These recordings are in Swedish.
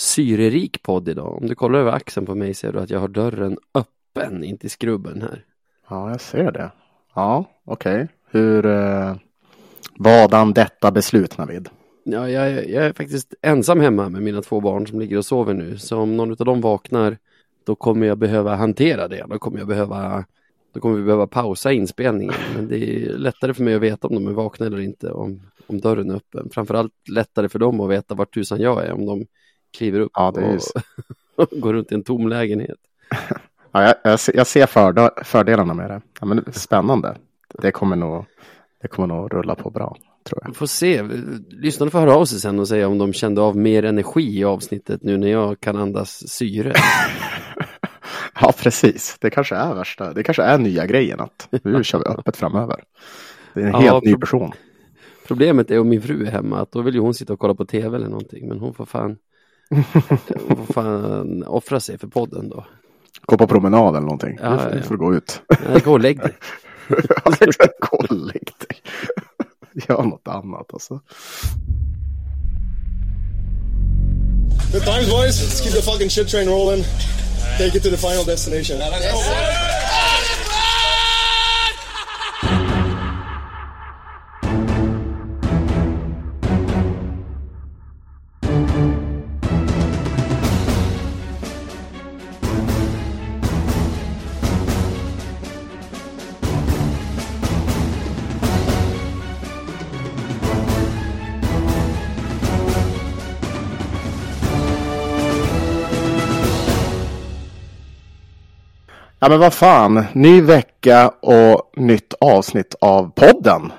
syrerik podd idag. Om du kollar över axeln på mig ser du att jag har dörren öppen in till skrubben här. Ja, jag ser det. Ja, okej. Okay. Hur eh, vadan detta beslut Navid? Ja, jag, jag är faktiskt ensam hemma med mina två barn som ligger och sover nu. Så om någon av dem vaknar då kommer jag behöva hantera det. Då kommer jag behöva då kommer vi behöva pausa inspelningen. Men det är lättare för mig att veta om de är vakna eller inte om, om dörren är öppen. Framförallt lättare för dem att veta vart tusan jag är om de kliver upp ja, och, och går runt i en tom lägenhet. Ja, jag, jag, ser, jag ser fördelarna med det. Ja, men spännande. Det kommer, nog, det kommer nog rulla på bra. Tror jag. Får se. Lyssnarna får höra av sig sen och säga om de kände av mer energi i avsnittet nu när jag kan andas syre. ja, precis. Det kanske är värsta. Det kanske är nya grejen att nu kör vi öppet framöver. Det är en helt ny person. Problemet är om min fru är hemma, att då vill ju hon sitta och kolla på tv eller någonting, men hon får fan, får fan offra sig för podden då. Gå på promenad eller någonting. Ja, du, ja. får gå ut. Nej, gå och lägg dig. gå och lägg dig. Gör något annat alltså. Good times boys. Let's keep the fucking shit train rolling. Take it to the final destination. Ja men vad fan, ny vecka och nytt avsnitt av podden.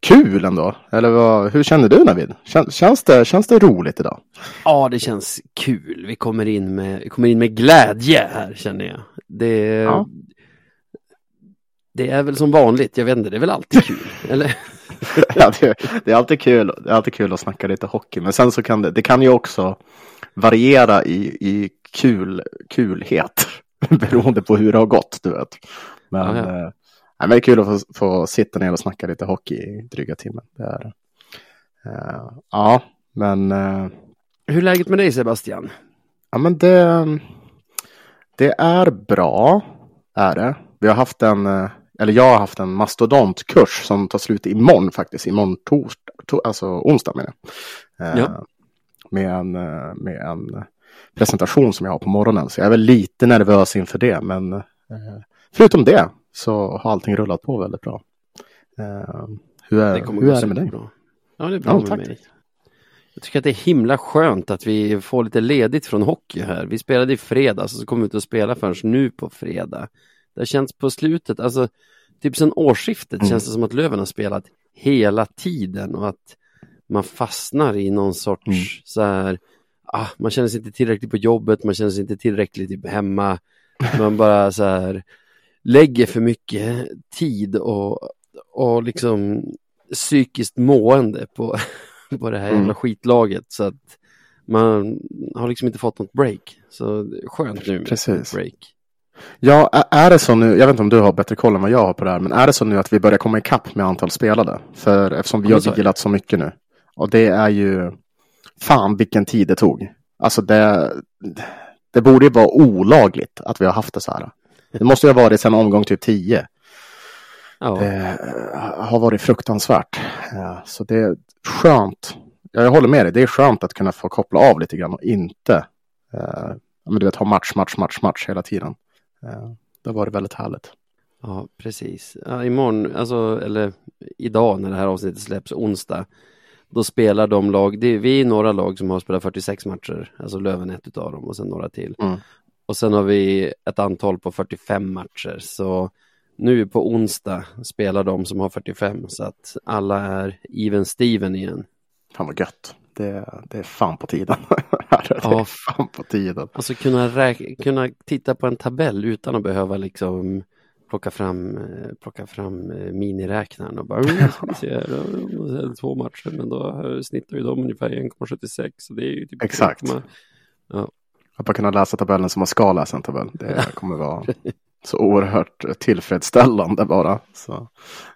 Kul ändå, eller vad, hur känner du Navid? Känns det, känns det roligt idag? Ja det känns kul, vi kommer in med, kommer in med glädje här känner jag. Det, ja. det är väl som vanligt, jag vet inte, det är väl alltid kul, eller? ja, det, det, är alltid kul, det är alltid kul att snacka lite hockey, men sen så kan det, det kan ju också variera i, i kul, kulhet. beroende på hur det har gått, du vet. Men, ja, ja. Eh, det är kul att få, få, sitta ner och snacka lite hockey i dryga timmen. Det är, eh, ja, men... Eh, hur är läget med dig Sebastian? Ja, men det, det är bra, är det. Vi har haft en, eller jag har haft en mastodontkurs som tar slut imorgon faktiskt, imorgon torsdag, to, alltså onsdag menar jag. Eh, ja. Med en, med en presentation som jag har på morgonen. Så jag är väl lite nervös inför det. Men eh, förutom det så har allting rullat på väldigt bra. Eh, hur är det, hur är det med dig? Bra. Ja, det är bra ja, med tack. mig. Jag tycker att det är himla skönt att vi får lite ledigt från hockey här. Vi spelade i fredags och så kom vi ut och spela förrän nu på fredag. Det har känts på slutet, alltså typ sedan årsskiftet mm. känns det som att Löven har spelat hela tiden och att man fastnar i någon sorts mm. så här ah, man känner sig inte tillräckligt på jobbet, man känner sig inte tillräckligt typ, hemma. Man bara så här lägger för mycket tid och, och liksom psykiskt mående på, på det här jävla mm. skitlaget så att man har liksom inte fått något break. Så skönt nu med Precis. break. Ja, är det så nu, jag vet inte om du har bättre koll än vad jag har på det här, men är det så nu att vi börjar komma ikapp med antal spelade? För eftersom vi har vilat så mycket nu. Och det är ju, fan vilken tid det tog. Alltså det, det borde ju vara olagligt att vi har haft det så här. Det måste ju ha varit sedan omgång typ 10. Ja. Det har varit fruktansvärt. Så det är skönt. Jag håller med dig, det är skönt att kunna få koppla av lite grann och inte eh, du vet, ha match, match, match, match hela tiden. Eh, det har varit väldigt härligt. Ja, precis. Ja, imorgon, alltså, eller idag när det här avsnittet släpps, onsdag, då spelar de lag, det vi är några lag som har spelat 46 matcher, alltså Löven är ett utav dem och sen några till. Mm. Och sen har vi ett antal på 45 matcher, så nu på onsdag spelar de som har 45 så att alla är even Steven igen. Fan vad gött. Det, det är fan på tiden. det är ja. fan på tiden. Alltså kunna, kunna titta på en tabell utan att behöva liksom plocka fram, eh, plocka fram eh, miniräknaren och bara, mm, ska vi se här, två matcher, men då snittar ju de ungefär 1,76 så det är ju typ Exakt. Ja. Att bara kunna läsa tabellen som man ska läsa en tabell, det kommer vara så oerhört tillfredsställande bara. Så,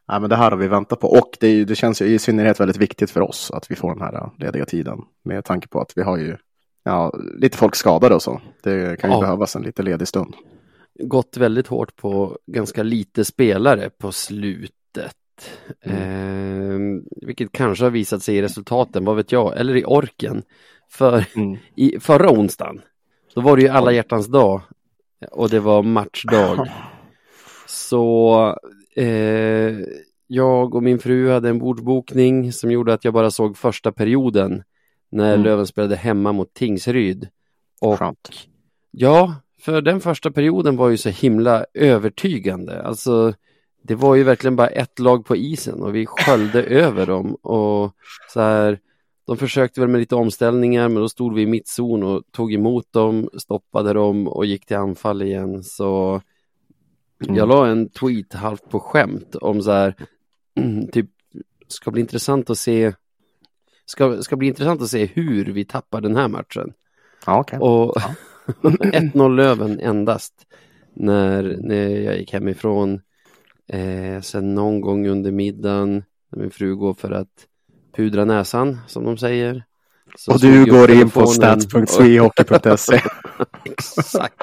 nej, men det här har vi väntat på och det, det känns ju i synnerhet väldigt viktigt för oss att vi får den här lediga tiden med tanke på att vi har ju ja, lite folk skadade och så. Det kan ju ja. behövas en lite ledig stund. Gått väldigt hårt på ganska lite spelare på slutet. Mm. Eh, vilket kanske har visat sig i resultaten, vad vet jag, eller i orken. För mm. i förra onsdagen, då var det ju alla hjärtans dag och det var matchdag. Så eh, jag och min fru hade en bordsbokning som gjorde att jag bara såg första perioden när mm. Löven spelade hemma mot Tingsryd. Och Skönt. ja, för den första perioden var ju så himla övertygande. Alltså, det var ju verkligen bara ett lag på isen och vi sköljde över dem och så här. De försökte väl med lite omställningar men då stod vi i mittzon och tog emot dem, stoppade dem och gick till anfall igen. Så mm. jag la en tweet halvt på skämt om så här, typ, ska bli intressant att se ska, ska bli intressant att se hur vi tappar den här matchen. Ja, okay. Och ja. 1-0 Löven endast när, när jag gick hemifrån. Eh, sen någon gång under middagen när min fru går för att pudra näsan som de säger. Och du går in på stats.svehockey.se. Exakt.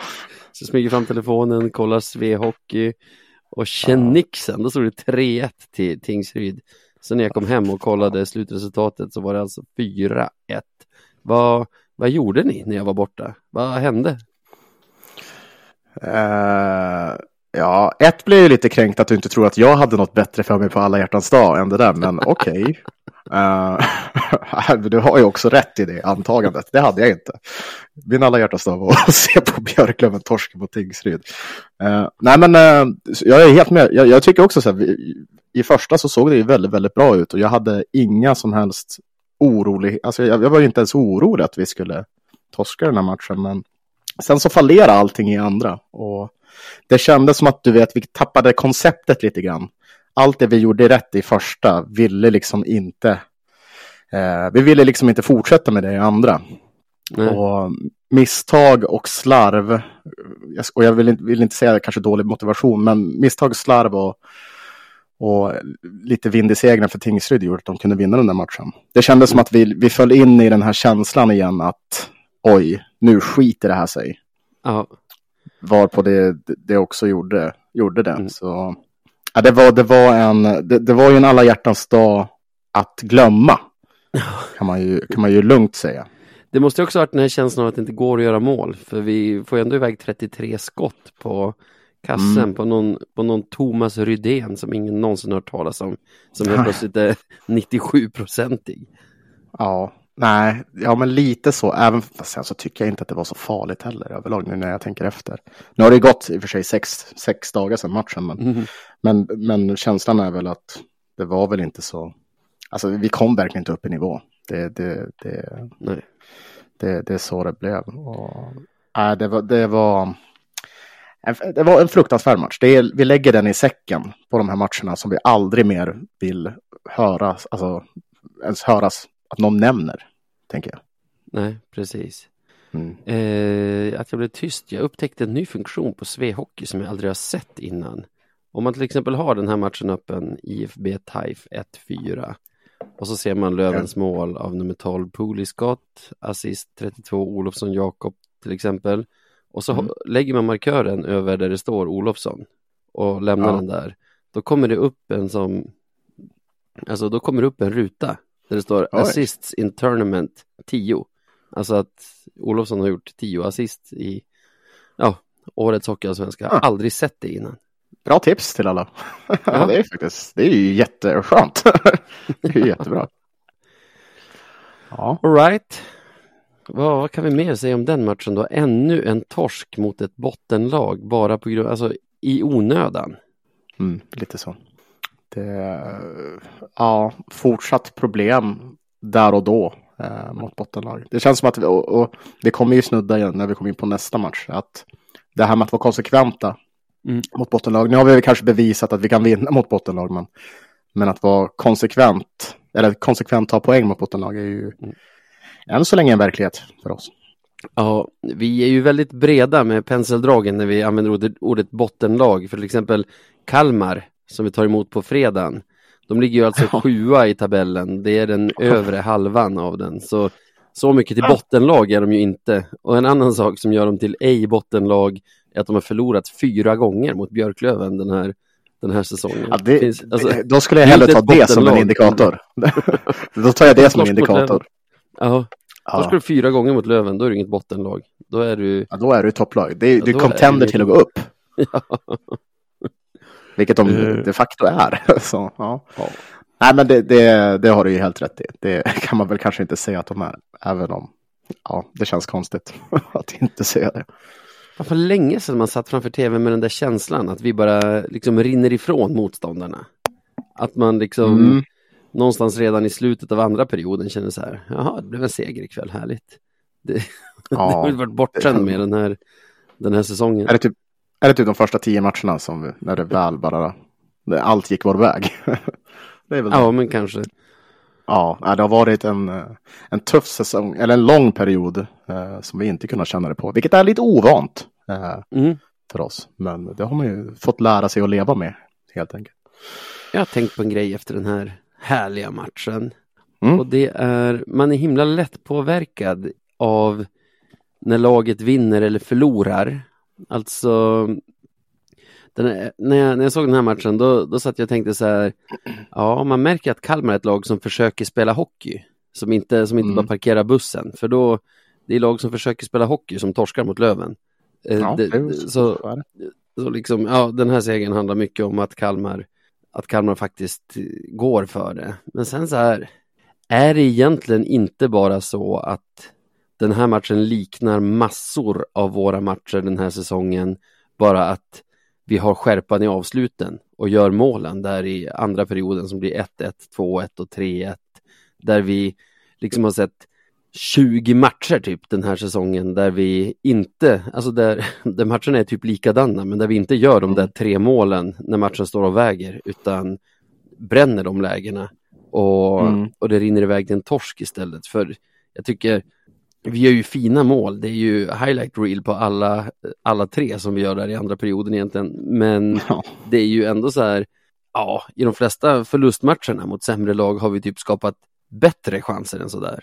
Så smyger fram telefonen, kollar Svehockey och Tjennixen, då stod det 3-1 till Tingsryd. Så när jag kom hem och kollade slutresultatet så var det alltså 4-1. Vad, vad gjorde ni när jag var borta? Vad hände? Uh, ja, ett blev ju lite kränkt att du inte tror att jag hade något bättre för mig på alla hjärtans dag än det där, men okej. Okay. Uh, du har ju också rätt i det antagandet, det hade jag inte. Min alla hjärtans dag var att se på Björklöven torska mot Tingsryd. Uh, nej men uh, jag är helt med, jag, jag tycker också så här, vi, i första så såg det ju väldigt, väldigt bra ut och jag hade inga som helst orolig, alltså jag, jag var inte ens orolig att vi skulle torska den här matchen, men sen så fallerade allting i andra och det kändes som att du vet, vi tappade konceptet lite grann. Allt det vi gjorde rätt i första ville liksom inte, eh, vi ville liksom inte fortsätta med det i andra. Nej. Och misstag och slarv, och jag vill inte, vill inte säga kanske dålig motivation, men misstag, slarv och och lite vind i seglen för Tingsryd gjorde att de kunde vinna den där matchen. Det kändes som att vi, vi föll in i den här känslan igen att oj, nu skiter det här sig. Ja. Varpå det, det också gjorde, gjorde det. Mm. Så, ja, det, var, det, var en, det, det var ju en alla hjärtans dag att glömma. Kan man ju, kan man ju lugnt säga. Det måste också ha varit den här känslan av att det inte går att göra mål. För vi får ju ändå iväg 33 skott på kassen mm. på, någon, på någon Thomas Rydén som ingen någonsin hört talas om. Som helt plötsligt är 97-procentig. Ja, nej, ja men lite så. Även fast sen så tycker jag inte att det var så farligt heller överlag nu när jag tänker efter. Nu har det gått i och för sig sex, sex dagar sedan matchen, men, mm. men, men känslan är väl att det var väl inte så. Alltså vi kom verkligen inte upp i nivå. Det, det, det, nej. det, det är så det blev. Och, äh, det var, det var det var en fruktansvärd match. Är, vi lägger den i säcken på de här matcherna som vi aldrig mer vill höra, alltså ens höras att någon nämner, tänker jag. Nej, precis. Mm. Eh, att jag blev tyst. Jag upptäckte en ny funktion på Svehockey som jag aldrig har sett innan. Om man till exempel har den här matchen öppen, IFB TAIF 1-4 och så ser man Lövens mål av nummer 12 Puliscott, assist 32 Olofsson Jakob till exempel. Och så mm. lägger man markören över där det står Olofsson och lämnar ja. den där. Då kommer det upp en som, alltså då kommer det upp en ruta där det står Oj. assists in tournament 10. Alltså att Olofsson har gjort 10 assist i ja, årets hockeyallsvenska. Ja. Aldrig sett det innan. Bra tips till alla. Ja. ja, det är faktiskt, det är ju jätteskönt. det är jättebra. Ja. All right. Vad, vad, kan vi mer säga om den matchen då? Ännu en torsk mot ett bottenlag bara på grund, alltså i onödan. Mm, lite så. Det, ja, fortsatt problem där och då eh, mot bottenlag. Det känns som att, vi, och, och, det kommer ju snudda igen när vi kommer in på nästa match, att det här med att vara konsekventa mm. mot bottenlag. Nu har vi kanske bevisat att vi kan vinna mot bottenlag, men, men att vara konsekvent, eller konsekvent ta poäng mot bottenlag är ju mm än så länge en verklighet för oss. Ja, vi är ju väldigt breda med penseldragen när vi använder ordet, ordet bottenlag. För till exempel Kalmar som vi tar emot på fredagen. De ligger ju alltså ja. sjua i tabellen. Det är den övre halvan av den. Så Så mycket till bottenlag är de ju inte. Och en annan sak som gör dem till ej bottenlag är att de har förlorat fyra gånger mot Björklöven den här, den här säsongen. Ja, det, alltså, då skulle jag hellre ta det som en indikator. då tar jag det som en indikator. Ja, ja. Då ska du fyra gånger mot Löven, då är du inget bottenlag. Då är du... Ja, då är du topplag. Det är, ja, du är contender till att gå upp. Ja. Vilket de uh. de facto är. Så, ja. ja. Nej, men det, det, det, har du ju helt rätt i. Det kan man väl kanske inte säga att de är, även om ja, det känns konstigt att inte säga det. Det var länge sedan man satt framför tv med den där känslan att vi bara liksom rinner ifrån motståndarna. Att man liksom mm. Någonstans redan i slutet av andra perioden känner så här, jaha, det blev en seger ikväll, härligt. Det, ja, det har varit bortskämd med den här, den här säsongen. Är det, typ, är det typ de första tio matcherna som, när det väl bara, allt gick vår väg? Det är väl ja, det. men kanske. Ja, det har varit en, en tuff säsong, eller en lång period eh, som vi inte kunnat känna det på, vilket är lite ovant eh, mm. för oss. Men det har man ju fått lära sig att leva med, helt enkelt. Jag har tänkt på en grej efter den här härliga matchen. Mm. Och det är, man är himla lätt påverkad av när laget vinner eller förlorar. Alltså, den, när, jag, när jag såg den här matchen då, då satt jag och tänkte så här, ja man märker att Kalmar är ett lag som försöker spela hockey, som inte, som inte mm. bara parkerar bussen, för då, det är lag som försöker spela hockey som torskar mot Löven. Eh, ja, det, så, så liksom, ja, den här segern handlar mycket om att Kalmar, att Kalmar faktiskt går för det. Men sen så här, är det egentligen inte bara så att den här matchen liknar massor av våra matcher den här säsongen, bara att vi har skärpan i avsluten och gör målen där i andra perioden som blir 1-1, 2-1 och 3-1. Där vi liksom har sett 20 matcher typ den här säsongen där vi inte, alltså där, där matcherna är typ likadana men där vi inte gör de där tre målen när matchen står och väger utan bränner de lägena och, mm. och det rinner iväg till en torsk istället. För jag tycker vi gör ju fina mål, det är ju highlight reel på alla, alla tre som vi gör där i andra perioden egentligen. Men ja. det är ju ändå så här, ja, i de flesta förlustmatcherna mot sämre lag har vi typ skapat bättre chanser än sådär.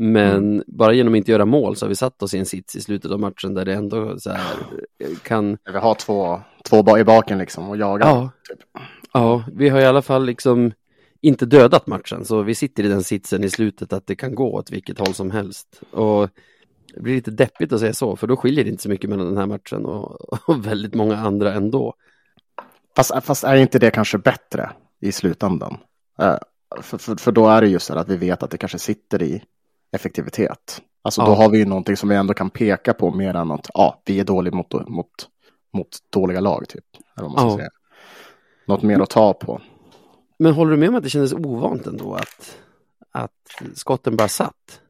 Men mm. bara genom att inte göra mål så har vi satt oss i en sits i slutet av matchen där det ändå så här kan... Vi har två, två i baken liksom och jagar. Ja, typ. ja, vi har i alla fall liksom inte dödat matchen, så vi sitter i den sitsen i slutet att det kan gå åt vilket håll som helst. Och det blir lite deppigt att säga så, för då skiljer det inte så mycket mellan den här matchen och, och väldigt många andra ändå. Fast, fast, är inte det kanske bättre i slutändan? Uh, för, för, för, då är det just så att vi vet att det kanske sitter i effektivitet. Alltså ja. då har vi ju någonting som vi ändå kan peka på mer än att ja, vi är dåliga mot, mot, mot dåliga lag. Typ, eller man ska ja. säga. Något mer att ta på. Men håller du med om att det kändes ovant ändå att, att skotten bara satt?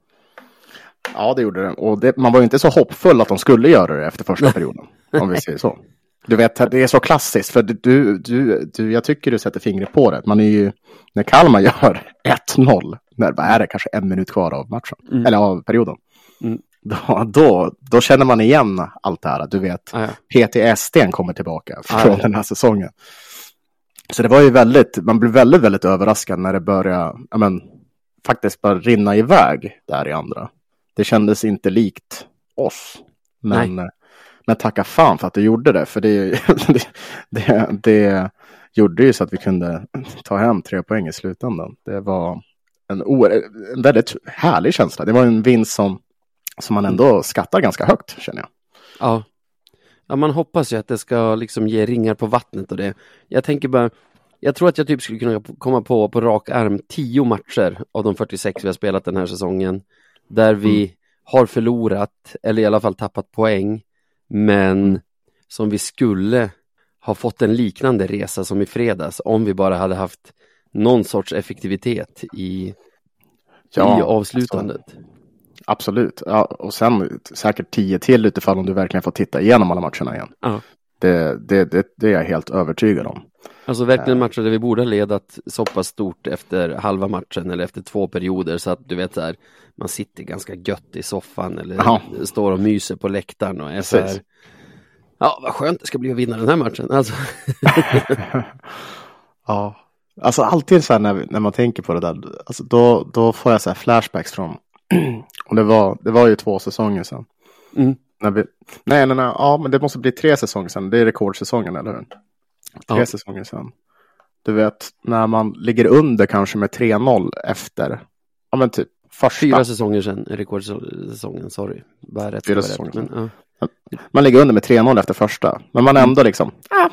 Ja, det gjorde det. Och det, man var ju inte så hoppfull att de skulle göra det efter första perioden. om vi säger så. Du vet, det är så klassiskt. För du, du, du, jag tycker du sätter fingret på det. Man är ju, när Kalmar gör 1-0, när vad är det, kanske en minut kvar av matchen, mm. eller av perioden. Mm. Då, då, då, känner man igen allt det här. Du vet, ah, ja. PTSD kommer tillbaka från ah, ja. den här säsongen. Så det var ju väldigt, man blev väldigt, väldigt överraskad när det började, ja men, faktiskt bara rinna iväg där i andra. Det kändes inte likt oss. Men, Nej. Men tacka fan för att det gjorde det, för det, det, det, det gjorde ju så att vi kunde ta hem tre poäng i slutändan. Det var en, en väldigt härlig känsla. Det var en vinst som, som man ändå skattar ganska högt, känner jag. Ja, Ja, man hoppas ju att det ska liksom ge ringar på vattnet och det. Jag tänker bara, jag tror att jag typ skulle kunna komma på på rak arm tio matcher av de 46 vi har spelat den här säsongen. Där vi mm. har förlorat, eller i alla fall tappat poäng, men som vi skulle ha fått en liknande resa som i fredags om vi bara hade haft någon sorts effektivitet i, ja, i avslutandet. Alltså, Absolut, ja, och sen säkert tio till utifall om du verkligen får titta igenom alla matcherna igen. Ja. Det, det, det, det, är jag helt övertygad om. Alltså verkligen matcher där vi borde ha ledat så pass stort efter halva matchen eller efter två perioder så att du vet så här, man sitter ganska gött i soffan eller ja. står och myser på läktaren och är så här, ja vad skönt det ska bli att vinna den här matchen. Alltså. ja, alltså alltid så här när, när man tänker på det där, alltså då, då får jag så här flashbacks från Och det var, det var ju två säsonger sedan. Mm. När vi, nej, nej, nej, ja, men det måste bli tre säsonger sedan. Det är rekordsäsongen, eller hur? Tre Ja. säsonger sedan. Du vet, när man ligger under kanske med 3-0 efter, ja men typ första. Fyra säsonger sedan, rekordsäsongen, sorry. Bara rätt Fyra säsonger rätt. Men, ja. Man ligger under med 3-0 efter första. Men man ändå liksom, ah,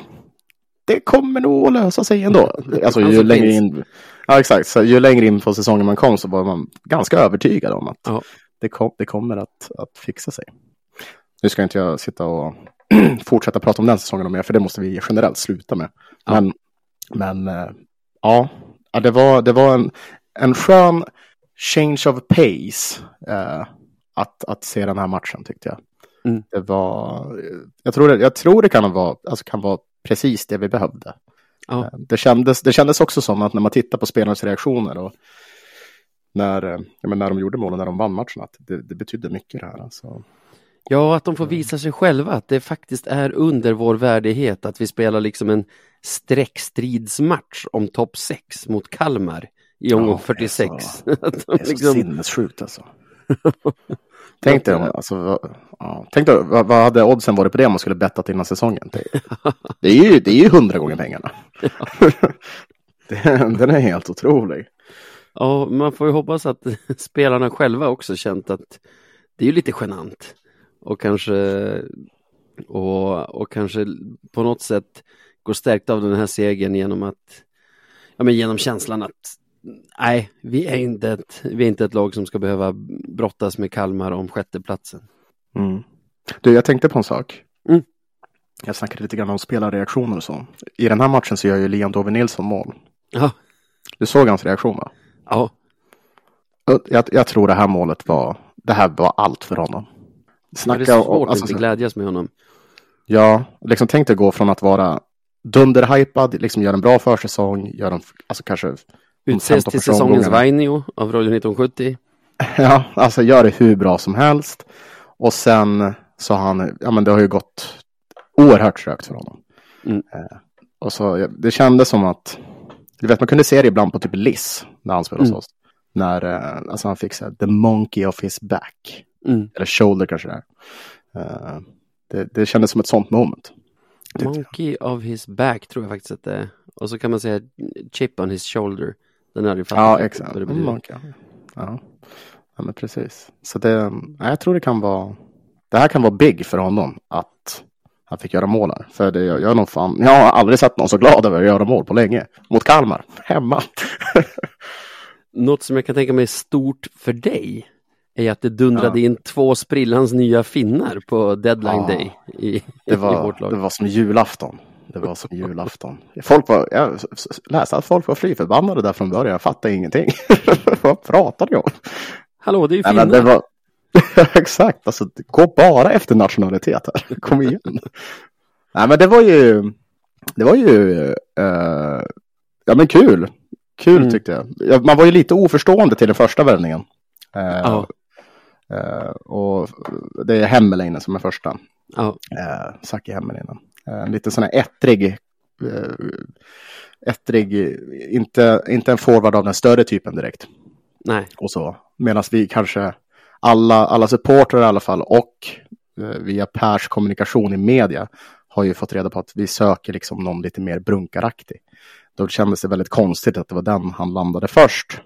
det kommer nog att lösa sig ändå. Alltså ju Alltså, längre finns. in, ja exakt, så ju längre in på säsongen man kom så var man ganska övertygad om att Ja. det, kom, det kommer att, att fixa sig. Nu ska inte jag sitta och fortsätta prata om den säsongen mer, för det måste vi generellt sluta med. Ja. Men, men eh, ja, det var, det var en, en skön change of pace eh, att, att se den här matchen tyckte jag. Mm. Det var, jag tror det, jag tror det kan vara, alltså kan vara precis det vi behövde. Ja. Eh, Det, kändes, det kändes också som att när man tittar på spelarnas reaktioner och när, eh, men när de gjorde målen, när de vann matchen, att det, det betydde mycket det här. Alltså. Ja, att de får visa sig själva, att det faktiskt är under vår värdighet att vi spelar liksom en streckstridsmatch om topp 6 mot Kalmar i omgång Ja, det är 46. så- de Det är så liksom, sinnessjukt alltså. Tänk dig, alltså, ja, tänk dig vad, vad hade oddsen varit på det om man skulle bettat innan säsongen? Det, det är ju det är ju hundra gånger pengarna. det, den är helt otrolig. ja, man får ju hoppas att spelarna själva också känt att det är ju lite genant och kanske och, och kanske på något sätt går stärkt av den här segern genom att ja, men genom känslan att nej, vi är inte ett, vi är inte ett lag som ska behöva brottas med Kalmar om sjätteplatsen. Mm. Du, jag tänkte på en sak. Mm. Jag snackade lite grann om spelarreaktioner och så. I den här matchen så gör ju Liam Dove Nilsson mål. Ja, Du såg hans reaktion va? ja, Jag, jag tror det här målet var, det här var allt för honom. Det är Snacka svårt om, att alltså, inte glädjas med honom. Ja, liksom tänk dig gå från att vara dunderhypad, liksom göra en bra försäsong, göra en, alltså kanske Utses 15 till säsongens. Vainio av Radio 1970. Ja, alltså gör det hur bra som helst. Och sen så har han, ja men det har ju gått oerhört trögt för honom. Mm. Eh, och så, det kändes som att, du vet man kunde se det ibland på typ Liss när han spelade hos Mm. oss. När, eh, alltså han fick så här, the monkey of his back. Mm. Eller shoulder kanske det är. Eh, det, det kändes som ett sånt moment. tyckte jag. Monkey of his back tror jag faktiskt att det är. Och så kan man säga chip on his shoulder. Den hade fattat. Ja, exakt. det Mm, monkey. Ja. ja, men precis. Så det, ja, jag tror det kan vara, det här kan vara big för honom att han fick göra mål här. För det, jag, jag, nog fan, jag har aldrig sett någon så glad över att göra mål på länge. Mot Kalmar, hemma. Något som jag kan tänka mig är stort för dig är att det dundrade in två sprillans nya finnar på deadline Ja. day i, Det i var, vårt lag. det var som julafton. Det var som julafton. Folk var, jag läste att folk var fly förbannade där från början. Jag fattade ingenting. Vad pratar ni om? Hallå, det är ju Nej, finnar. det var... Exakt, alltså gå bara efter nationalitet här. Kom igen. Nej, men det var ju... Det var ju... eh, ja, men kul. Kul Mm. tyckte jag. Ja, Man var ju lite oförstående till den första värvningen. Ja. eh, och det är Hemmelainen som är första. Ja, Eh, Saki Hemmelainen. Eh, lite sån här ettrig. Eh, ettrig, inte, inte en forward av den större typen direkt nej. och så. Medan vi kanske, alla, alla supportrar i alla fall och eh, via Pers kommunikation i media har ju fått reda på att vi söker liksom någon lite mer brunkaraktig. Då kändes det väldigt konstigt att det var den han landade först.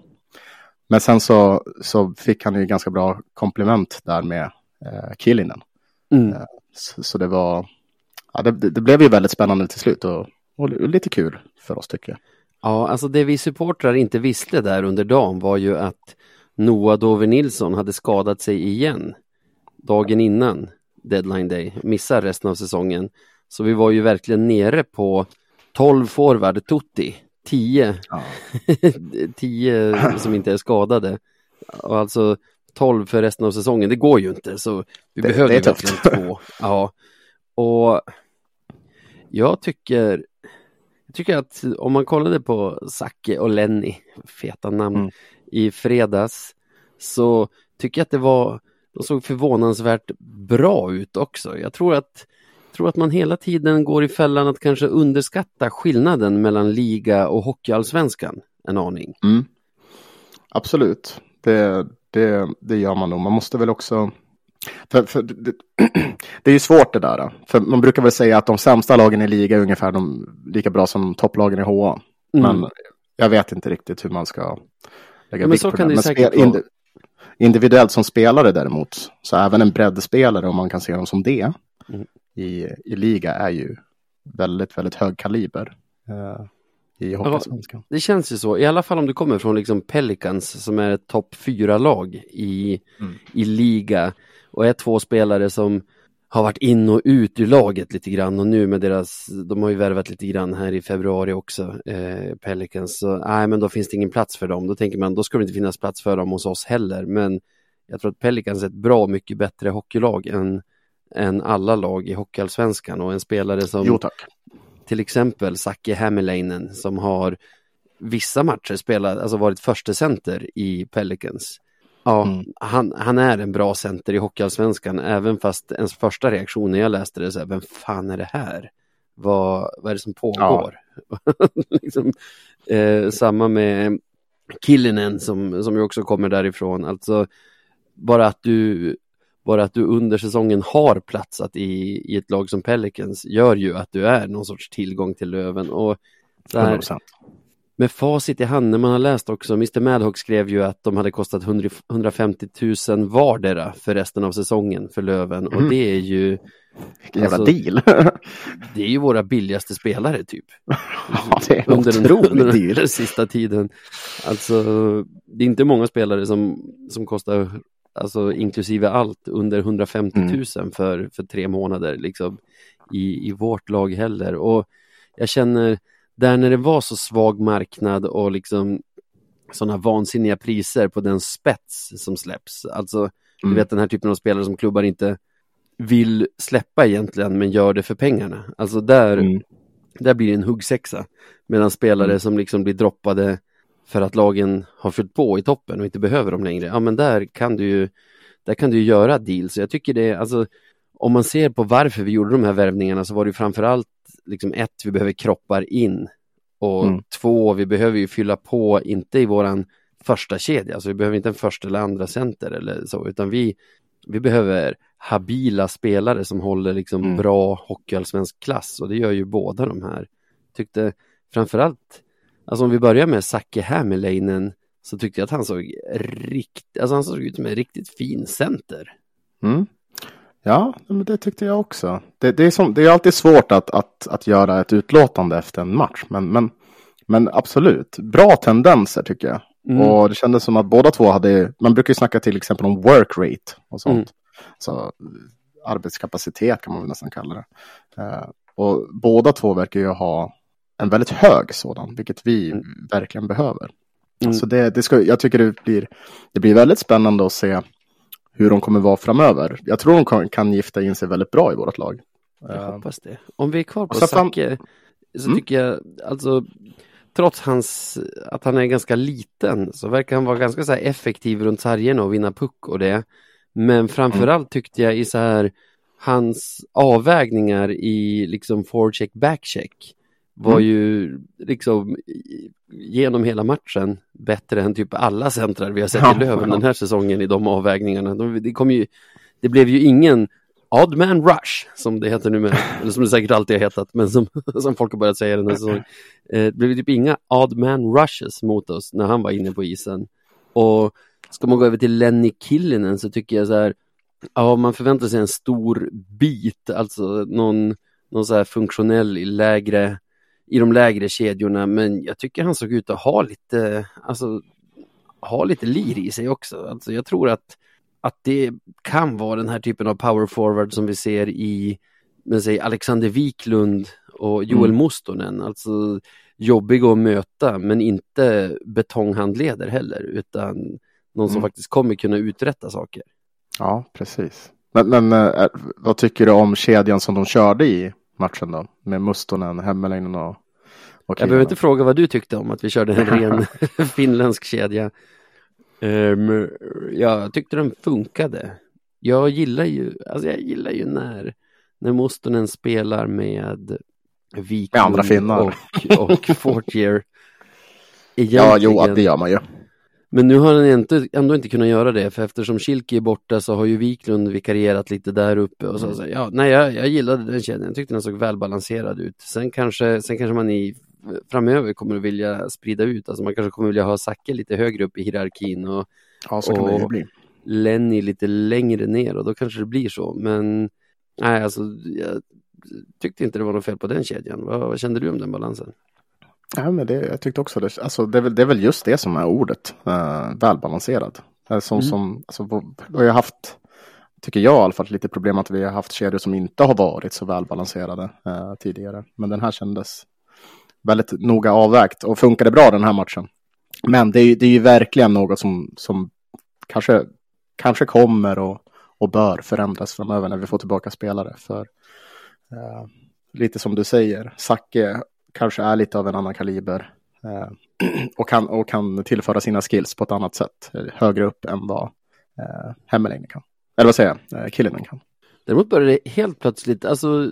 Men sen så, så fick han ju ganska bra komplement där med eh, Killinen. Mm. Så, så det var, ja, det, det det blev ju väldigt spännande till slut och, och lite kul för oss tycker jag. Ja, alltså det vi supportrar inte visste där under dagen var ju att Noah Dover Nilsson hade skadat sig igen dagen innan deadline day, missar resten av säsongen. Så vi var ju verkligen nere på 12 forward Tutti, 10, Ja. 10 som inte är skadade. Och alltså 12 för resten av säsongen, det går ju inte så vi Det- behövde det är verkligen två. Ja, och jag tycker jag tycker att om man kollade på Zacke och Lenny, feta namn, Mm. i fredags så tycker jag att det var, de såg förvånansvärt bra ut också. Jag tror att, tror att man hela tiden går i fällan att kanske underskatta skillnaden mellan liga och hockeyallsvenskan en aning. Mm. Absolut. Det, Det, det gör man nog. Man måste väl också... För, för det, det, är ju svårt det där. För man brukar väl säga att de sämsta lagen i liga är ungefär de, lika bra som topplagen i HA. Mm. Men jag vet inte riktigt hur man ska lägga vikt på det. Men spel, ind, individuellt som spelare däremot, så även en breddspelare, om man kan se dem som det, mm. i, i liga är ju väldigt, väldigt hög kaliber. Uh, i Hockeysvenskan. det känns ju så, i alla fall om du kommer från liksom Pelicans som är ett topp fyra lag i, mm. i liga och är två spelare som har varit in och ut ur laget lite grann och nu med deras, de har ju värvat lite grann här i februari också, eh, Pelicans, så nej men då finns det ingen plats för dem, då tänker man då ska det inte finnas plats för dem hos oss heller, men jag tror att Pelicans är ett bra mycket bättre hockeylag än, än alla lag i Hockeyallsvenskan och en spelare som jo, till exempel Zacke Hämmerleinen som har vissa matcher spelat, alltså varit första center i Pelicans. Ja, mm. han, han är en bra center i Hockeyallsvenskan även fast ens första reaktion när jag läste det så här, vem fan är det här? Vad, vad är det som pågår? Ja. liksom, eh, samma med Killinen som, som ju också kommer därifrån, alltså bara att du bara att du under säsongen har platsat i, i ett lag som Pelicans gör ju att du är någon sorts tillgång till Löven. Och där, med facit i hand, när man har läst också, Mr Madhawk skrev ju att de hade kostat 100, 150 000 vardera för resten av säsongen för Löven och mm. det är ju Vilken jävla alltså, deal! det är ju våra billigaste spelare typ. Ja, det är under, den, under den sista tiden. Alltså, det är inte många spelare som, som kostar alltså inklusive allt under 150 000 mm. för, för tre månader liksom i, i vårt lag heller och jag känner där när det var så svag marknad och liksom sådana vansinniga priser på den spets som släpps, alltså mm. du vet den här typen av spelare som klubbar inte vill släppa egentligen men gör det för pengarna, alltså där, mm. där blir det en huggsexa medan spelare mm. som liksom blir droppade för att lagen har fyllt på i toppen och inte behöver dem längre, ja men där kan du ju där kan du göra deals. Jag tycker det, alltså om man ser på varför vi gjorde de här värvningarna så var det framförallt liksom ett, vi behöver kroppar in och mm. två, vi behöver ju fylla på, inte i våran första kedja, alltså vi behöver inte en första eller andra center eller så, utan vi, vi behöver habila spelare som håller liksom mm. bra hockeyallsvensk klass och det gör ju båda de här. Tyckte framförallt Alltså om vi börjar med Zacke Hämmerleinen så tyckte jag att han såg riktigt, alltså han såg ut som en riktigt fin center. Mm. Ja, men det tyckte jag också. Det, det, är, som, det är alltid svårt att, att, att göra ett utlåtande efter en match, men, men, men absolut, bra tendenser tycker jag. Mm. Och det kändes som att båda två hade, man brukar ju snacka till exempel om work rate och sånt. Mm. Så arbetskapacitet kan man väl nästan kalla det. Uh, och båda två verkar ju ha en väldigt hög sådan, vilket vi mm. verkligen behöver. Mm. Så det, det ska, jag tycker det blir, det blir väldigt spännande att se hur de kommer vara framöver. Jag tror de kan, kan gifta in sig väldigt bra i vårt lag. Jag uh, hoppas det. Om vi är kvar på Zacke så mm. tycker jag, alltså trots hans, att han är ganska liten så verkar han vara ganska så effektiv runt sargerna och vinna puck och det. Men framförallt tyckte jag i så här hans avvägningar i liksom forecheck backcheck var mm. ju liksom genom hela matchen bättre än typ alla centrar vi har sett ja, i Löven ja. den här säsongen i de avvägningarna. De, det, kom ju, det blev ju ingen odd man rush som det heter nu med, eller som det säkert alltid har hetat, men som, som folk har börjat säga den här säsongen. Eh, det blev typ inga odd man rushes mot oss när han var inne på isen. Och ska man gå över till Lenny Killinen så tycker jag så här, ja man förväntar sig en stor bit, alltså någon, någon så här funktionell i lägre i de lägre kedjorna men jag tycker han såg ut att ha lite, alltså ha lite lir i sig också. Alltså jag tror att, att det kan vara den här typen av power forward som vi ser i men säg Alexander Wiklund och Joel mm. Mustonen, alltså jobbiga att möta men inte betonghandleder heller utan någon som mm. faktiskt kommer kunna uträtta saker. Ja, precis. Men, men äh, vad tycker du om kedjan som de körde i matchen då? Med Mustonen, Hemmeläinen och, och Jag behöver inte fråga vad du tyckte om att vi körde en ren finländsk kedja. Um, jag tyckte den funkade. Jag gillar ju, alltså jag gillar ju när, när Mustonen spelar med Wiklund andra finnar. och, och Fortier. Ja, jo, det gör man ju. Men nu har han ändå, ändå inte kunnat göra det, för eftersom Kilke är borta så har ju Wiklund vikarierat lite där uppe. Och så, mm. så ja, nej, jag, jag gillade den kedjan, jag tyckte den såg välbalanserad ut. Sen kanske, sen kanske man i framöver kommer att vilja sprida ut, alltså man kanske kommer vilja ha Zacke lite högre upp i hierarkin och, ja, så kan och. Lenny lite längre ner och då kanske det blir så. Men nej, alltså jag tyckte inte det var något fel på den kedjan. Vad, vad kände du om den balansen? Ja, men det, jag tyckte också det. Alltså, det, är väl, det är väl just det som är ordet. Uh, välbalanserad. Uh, som, mm. som, alltså, vi har haft, tycker jag i alla fall, lite problem att vi har haft kedjor som inte har varit så välbalanserade uh, tidigare. Men den här kändes väldigt noga avvägt och funkade bra den här matchen. Men det är, det är ju verkligen något som, som kanske, kanske kommer och, och bör förändras framöver när vi får tillbaka spelare. För uh, lite som du säger, Zacke kanske är lite av en annan kaliber uh, och, kan, och kan tillföra sina skills på ett annat sätt, högre upp än vad uh, Hemmeling kan. Eller vad säger jag, uh, Killinen kan. Däremot börjar det helt plötsligt, alltså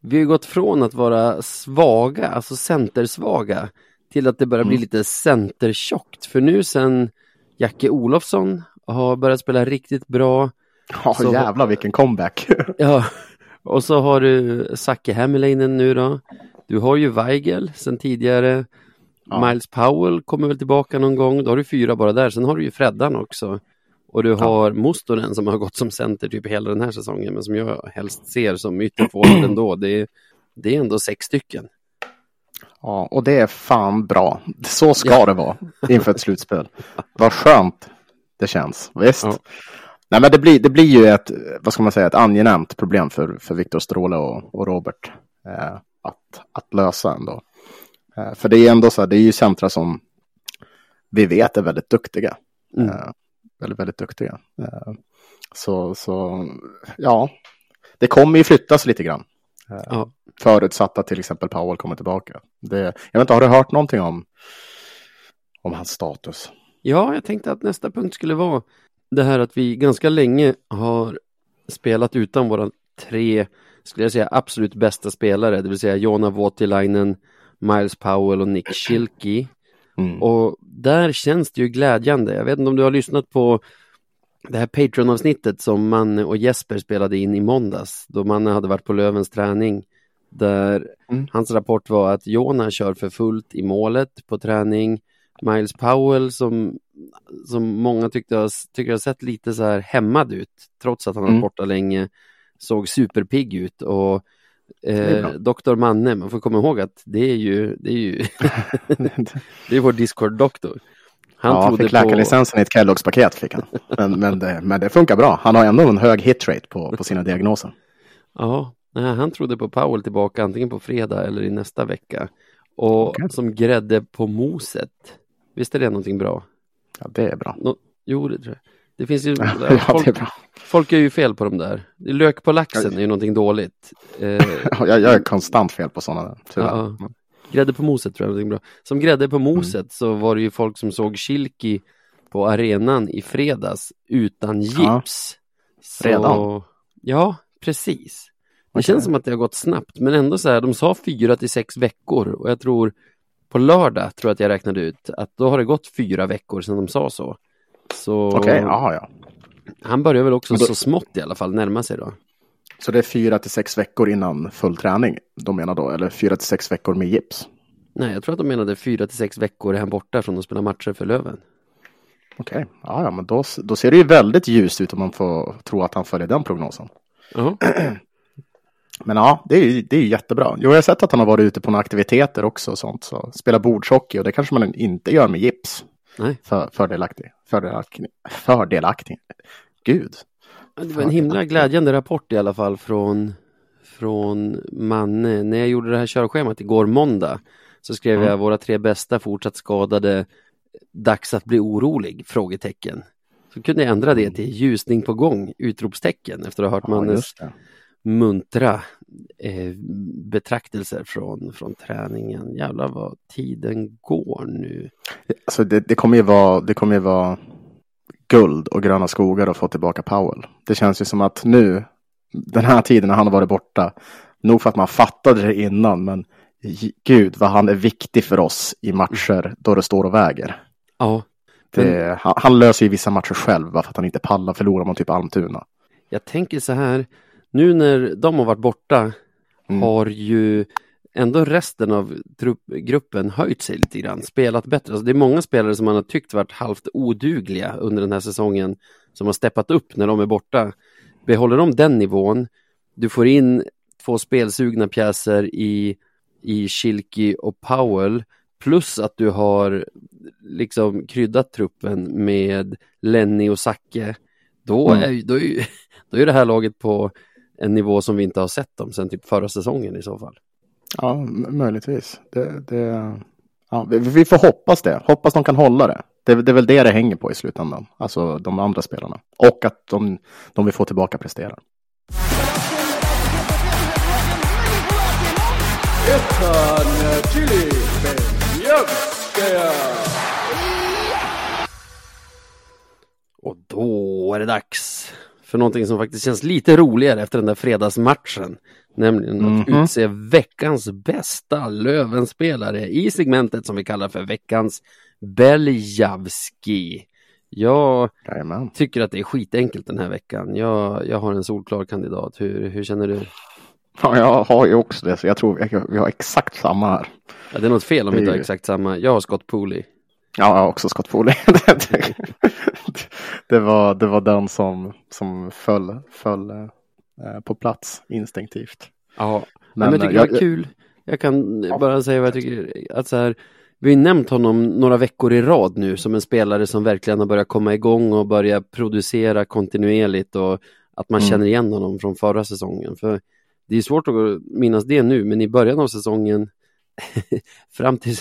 vi har gått från att vara svaga, alltså centersvaga, till att det börjar bli mm. lite centertjockt. För nu sen Jacke Olofsson har börjat spela riktigt bra. Ja, så... jävlar vilken comeback. ja, och så har du Zacke Hämmerleinen nu då. Du har ju Weigel sen tidigare. Ja. Miles Powell kommer väl tillbaka någon gång. Då har du fyra bara där. Sen har du ju Freddan också. Och du har ja. Mostonen som har gått som center typ hela den här säsongen men som jag helst ser som ytterforward ändå. Det är, det är ändå sex stycken. Ja, och det är fan bra. Så ska ja. det vara inför ett slutspel. Vad skönt det känns. Visst. Ja. Nej, men det blir, det blir ju ett, vad ska man säga, ett angenämt problem för, för Viktor Stråle och, och Robert eh, att, att lösa ändå. Eh, för det är ändå så här, det är ju centra som vi vet är väldigt duktiga. Mm. Eh, väldigt, väldigt duktiga. Eh, så, så ja, det kommer ju flyttas lite grann. Eh, ja. Förutsatt att till exempel Powell kommer tillbaka. Det, jag vet inte, har du hört någonting om, om hans status? Ja, jag tänkte att nästa punkt skulle vara det här att vi ganska länge har spelat utan våra tre, skulle jag säga, absolut bästa spelare, det vill säga Jona Voutilainen, Miles Powell och Nick Schilke. Mm. Och där känns det ju glädjande. Jag vet inte om du har lyssnat på det här Patreon-avsnittet som Manne och Jesper spelade in i måndags då Manne hade varit på Lövens träning där mm. hans rapport var att Jona kör för fullt i målet på träning. Miles Powell som, som många tyckte tycker har sett lite så här hämmad ut trots att han mm. varit borta länge såg superpigg ut och Eh, doktor Manne, man får komma ihåg att det är ju, det är ju det är vår Discord-doktor. Han ja, fick läkarlicensen på... i ett Kelloggs-paket fick han. Men, men, det, men det funkar bra. Han har ändå en hög hitrate på, på sina diagnoser. Ja, han trodde på Powell tillbaka antingen på fredag eller i nästa vecka. Och okay. som grädde på moset. Visst är det någonting bra? Ja, det är bra. Nå jo, det tror jag. Det finns ju, ja, folk, är folk är ju fel på de där. Lök på laxen är ju någonting dåligt. Eh, jag, är konstant fel på sådana Ja, grädde på moset tror jag är någonting bra. Som grädde på moset mm. så var det ju folk som såg Kilki på arenan i fredags utan gips. Ja. Så, Redan? Ja, precis. Det okay. känns som att det har gått snabbt, men ändå så här, de sa fyra till sex veckor och jag tror på lördag tror jag att jag räknade ut att då har det gått fyra veckor sedan de sa så. Så okay, ja. Han börjar väl också då... så smått i alla fall närma sig då. Så det är fyra till sex veckor innan full träning de menar då, eller fyra till sex veckor med gips? Nej, jag tror att de menade fyra till sex veckor är han borta från att spela matcher för Löven. Okej, okay. ja, ja, men då, då ser det ju väldigt ljust ut om man får tro att han följer den prognosen. Uh -huh. Men ja, det är ju det är jättebra. Jo, jag har sett att han har varit ute på några aktiviteter också och sånt. Så spela bordshockey och det kanske man inte gör med gips. Nej. För, fördelaktig. Fördelaktig. Fördelaktig. Gud. Det var en himla glädjande rapport i alla fall från, från Manne. När jag gjorde det här körschemat igår måndag så skrev mm. jag våra tre bästa fortsatt skadade. Dags att bli orolig? Frågetecken. Så kunde jag ändra det mm. till ljusning på gång? Utropstecken efter att ha hört ja, Mannes muntra eh, betraktelser från, från träningen. Jävlar vad tiden går nu. Alltså det, det kommer ju vara, det kommer ju vara guld och gröna skogar att få tillbaka Powell. Det känns ju som att nu, den här tiden när han har varit borta, nog för att man fattade det innan, men gud vad han är viktig för oss i matcher då det står och väger. Ja, Det, han, han, löser ju vissa matcher själv bara för att han inte pallar förlora mot typ Almtuna. Jag tänker så här, nu när de har varit borta mm. har ju ändå resten av gruppen höjt sig lite grann, spelat bättre. Alltså det är många spelare som man har tyckt varit halvt odugliga under den här säsongen som har steppat upp när de är borta. Behåller de den nivån, du får in två spelsugna pjäser i, i Schilke och Powell plus att du har liksom kryddat truppen med Lenny och Zacke då mm. är, då, är, då är det här laget på en nivå som vi inte har sett dem sedan typ förra säsongen i så fall. Ja, möjligtvis. Det, det, ja, vi, får hoppas det. Hoppas de kan hålla det. det. det. är väl det det hänger på i slutändan. Alltså de andra spelarna. Och att de, de vi får tillbaka presterar. Och då är det dags för någonting som faktiskt känns lite roligare efter den där fredagsmatchen. Nämligen mm -hmm. att mhm. utse veckans bästa Lövenspelare i segmentet som vi kallar för veckans Beljavski. Jag Jajamän. tycker att det är skitenkelt den här veckan. Jag, jag har en solklar kandidat. Hur, hur känner du? Ja, jag har ju också det, så jag tror vi, vi har exakt samma här. Ja, det är något fel om vi inte har exakt samma. Jag har Scott Pooley. Ja, också Scott Pooley. det, var, det var den som, som föll, föll eh, på plats instinktivt. Ja, men, men jag tycker jag, det är kul. Jag kan ja, bara säga vad jag tycker. Att så här, vi har nämnt honom några veckor i rad nu som en spelare som verkligen har börjat komma igång och börja producera kontinuerligt och att man mm. känner igen honom från förra säsongen. För det är svårt att minnas det nu, men i början av säsongen fram till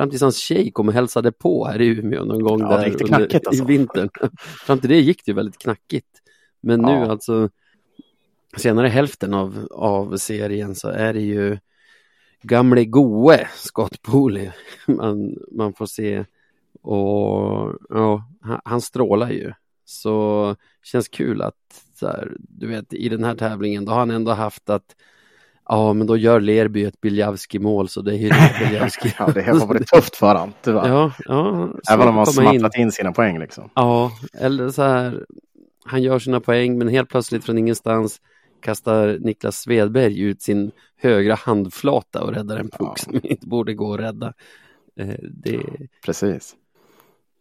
Fram tills hans tjej kom och hälsade på här i Umeå någon gång ja, där under, alltså. i vintern. Fram till det gick det väldigt knackigt. Men nu ja. alltså senare hälften av, av serien så är det ju gamle goe Scott Pooley man, man får se. Och ja, han, han strålar ju. Så känns kul att så här, du vet i den här tävlingen då har han ändå haft att Ja, men då gör Lerby ett Biljavski-mål så det är ju Biljavski. ja, det har varit tufft för honom, tyvärr. Ja, ja. Även om han smattrat in. in sina poäng liksom. Ja, eller så här, han gör sina poäng men helt plötsligt från ingenstans kastar Niklas Svedberg ut sin högra handflata och räddar en puck ja. som inte borde gå att rädda. Eh, det... Precis.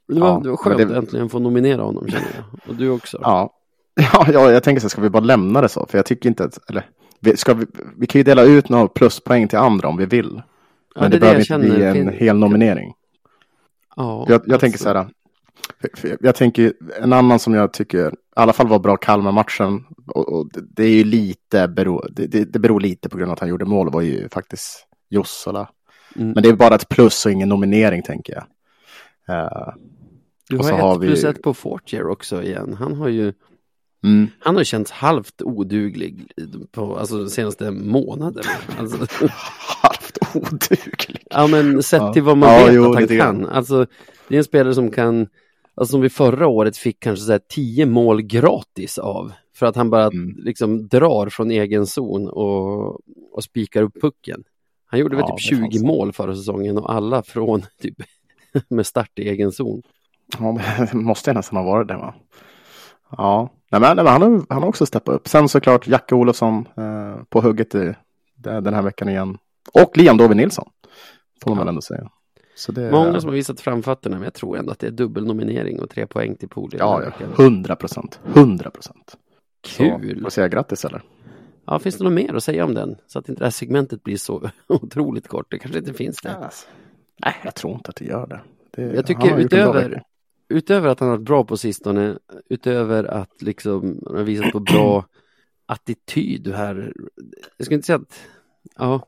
Det var, ja, det var skönt det... att äntligen få nominera honom känner jag. Och du också. Ja. Ja, ja, jag tänker så ska vi bara lämna det så, för jag tycker inte att, eller vi, ska vi, vi kan ju dela ut några pluspoäng till andra om vi vill. Men ja, det, det behöver inte bli en fin... hel nominering. Ja, jag, jag tänker så här. Jag tänker en annan som jag tycker i alla fall var bra Kalmar-matchen. Och, och, det är ju lite bero, det, det, det, beror lite på grund av att han gjorde mål var ju faktiskt Jossala. Mm. Men det är bara ett plus och ingen nominering tänker jag. Uh, du har ett har vi... plus ett på Fortier också igen. Han har ju Mm. Han har känts halvt oduglig på alltså, de senaste månaderna. Alltså. halvt oduglig? Ja men sett ja. till vad man ja, vet jo, att han kan. Alltså, det är en spelare som kan, alltså som vi förra året fick kanske så här tio mål gratis av. För att han bara mm. liksom drar från egen zon och, och spikar upp pucken. Han gjorde ja, väl typ 20 mål förra säsongen och alla från typ med start i egen zon. Ja, måste nästan ha varit det va? Ja, nej, men, nej, men han, har, han har också steppat upp. Sen såklart Jacke Olofsson eh, på hugget i, den här veckan igen. Och Liam Dovi Nilsson, får man ja. väl ändå säga. Det, Många som har visat framfötterna, men jag tror ändå att det är dubbelnominering och tre poäng till Poli. Ja, hundra procent. Hundra procent. Kul! Så, får säga grattis eller? Ja, finns det något mer att säga om den? Så att inte det här segmentet blir så otroligt kort. Det kanske inte finns det. Yes. Nej, jag tror inte att det gör det. det jag tycker utöver, utöver att han har varit bra på sistone, utöver att liksom han har visat på bra attityd här. Jag skulle inte säga att, ja,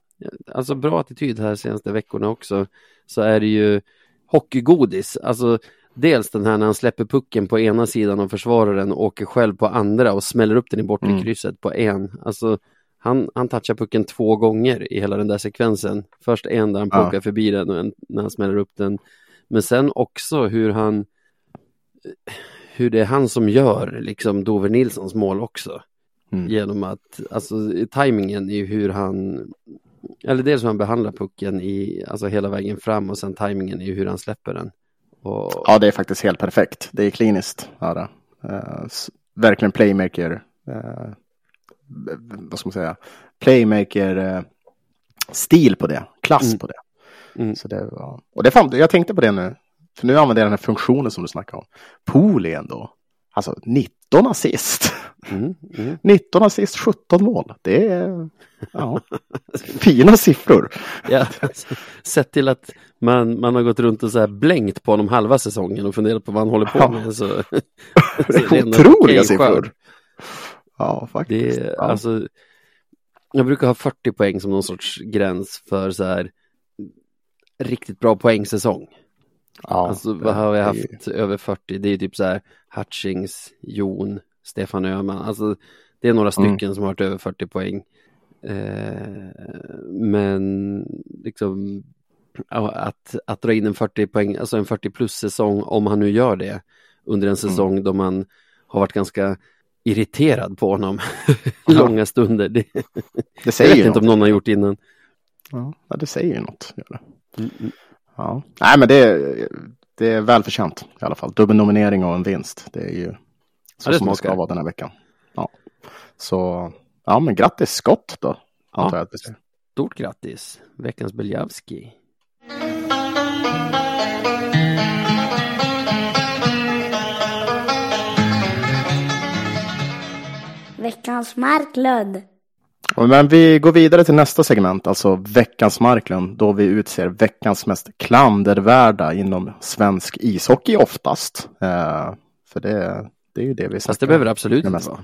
alltså bra attityd här senaste veckorna också, så är det ju hockeygodis. Alltså dels den här när han släpper pucken på ena sidan av försvararen och åker själv på andra och smäller upp den i bortre mm. krysset på en. Alltså han, han touchar pucken två gånger i hela den där sekvensen. Först en där han ja. plockar förbi den och en när han smäller upp den. Men sen också hur han hur det är han som gör liksom Dover Nilssons mål också. Mm. Genom att, alltså tajmingen i hur han, eller dels hur han behandlar pucken i, alltså hela vägen fram och sen tajmingen i hur han släpper den. Och... Ja, det är faktiskt helt perfekt. Det är kliniskt. Ja, det. Uh, verkligen playmaker. Uh, vad ska man säga? Playmaker uh, stil på det. Klass mm. på det. Mm. Så det var... Och det fan, jag tänkte på det nu. För nu använder jag den här funktionen som du snackar om. Pool ändå. Alltså 19 assist. Mm, mm. 19 assist, 17 mål. Det är ja, fina siffror. Ja, sett till att man, man har gått runt och så här blängt på honom halva säsongen och funderat på vad han håller på med. Ja. Så, det är otroliga siffror. Ja, faktiskt. Det, ja. Alltså, jag brukar ha 40 poäng som någon sorts gräns för så här riktigt bra poängsäsong. Ja, alltså vad har vi haft är... över 40? Det är typ så här Hutchings, Jon, Stefan Öhman. Alltså det är några stycken mm. som har varit över 40 poäng. Eh, men liksom att, att dra in en 40 poäng, alltså en 40 plus säsong om han nu gör det under en mm. säsong mm. då man har varit ganska irriterad på honom långa stunder. Det, det säger jag vet inte om någon har gjort innan. Ja, det säger ju något. Gör det. Mm, mm. Ja. Nej, men det är, det är välförtjänt i alla fall. Dubbelnominering och en vinst. Det är ju så ja, det som det ska vara den här veckan. Ja. Så, ja men grattis Scott då. Antar jag det säger. Stort grattis, veckans Beljavski. Veckans Marklund. Men vi går vidare till nästa segment, alltså veckans Marklund, då vi utser veckans mest klandervärda inom svensk ishockey oftast. Eh, för det, det är ju det vi Fast det behöver det absolut inte vara.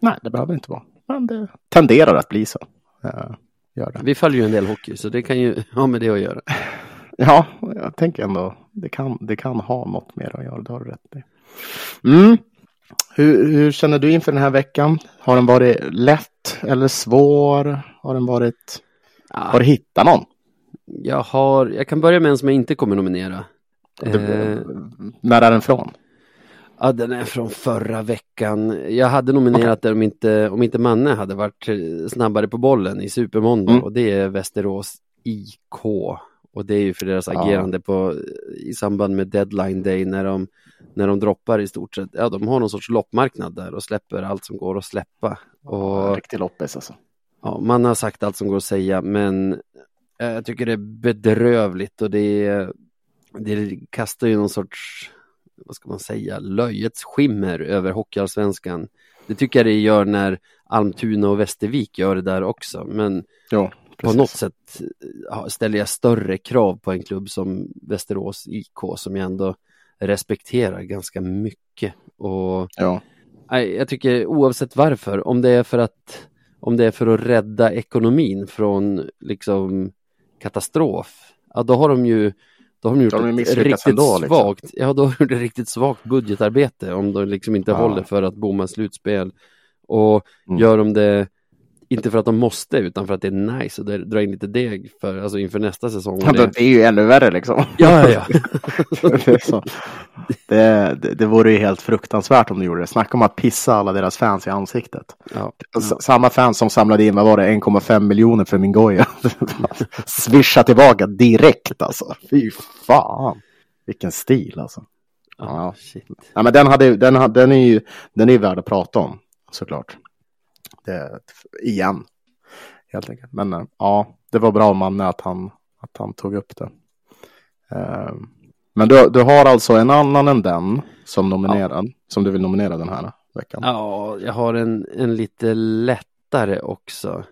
Nej, det behöver inte vara. Men det tenderar att bli så. Eh, gör det. Vi följer ju en del hockey, så det kan ju ha med det att göra. Ja, jag tänker ändå, det kan, det kan ha något mer att göra, det har du rätt i. Mm. Hur, hur, känner du inför den här veckan? Har den varit lätt eller svår? Har den varit... Ja. Har du hittat någon? Jag har, jag kan börja med en som jag inte kommer nominera. Du, eh, när är den från? Ja, den är från förra veckan. Jag hade nominerat okay. den om inte, om inte Manne hade varit snabbare på bollen i Supermåndag mm. och det är Västerås IK. Och det är ju för deras ja. agerande på, i samband med deadline day när de när de droppar i stort sett, ja de har någon sorts loppmarknad där och släpper allt som går att släppa. Och, Riktig loppis alltså. Ja, man har sagt allt som går att säga men eh, jag tycker det är bedrövligt och det, det kastar ju någon sorts, vad ska man säga, löjets skimmer över hockeyallsvenskan. Det tycker jag det gör när Almtuna och Västervik gör det där också, men ja, på något sätt ställer jag större krav på en klubb som Västerås IK som jag ändå respekterar ganska mycket. Och ja. jag tycker oavsett varför, om det är för att om det är för att rädda ekonomin från liksom katastrof, ja då har de ju då har de gjort de ett riktigt ändå, liksom. svagt, ja då har de gjort ett riktigt svagt budgetarbete om de liksom inte ja. håller för att bomma slutspel. Och mm. gör de det inte för att de måste utan för att det är nice och dra in lite deg för, alltså inför nästa säsong. Ja, det... är ju ännu värre liksom. Ja, ja, ja. det, det, det, vore ju helt fruktansvärt om de gjorde det. Snacka om att pissa alla deras fans i ansiktet. Ja. Samma fans som samlade in, vad var det, 1,5 miljoner för min goja. Swisha tillbaka direkt alltså. Fy fan. Vilken stil alltså. Ja, ja men den, hade, den, den, är ju den är värd att prata om såklart det, igen. Helt enkelt. Men eh, ja, det var bra Manne att han, att han tog upp det. Uh, men du, du har alltså en annan än den som nominerad, ja. som du vill nominera den här veckan? Ja, jag har en, en lite lättare också.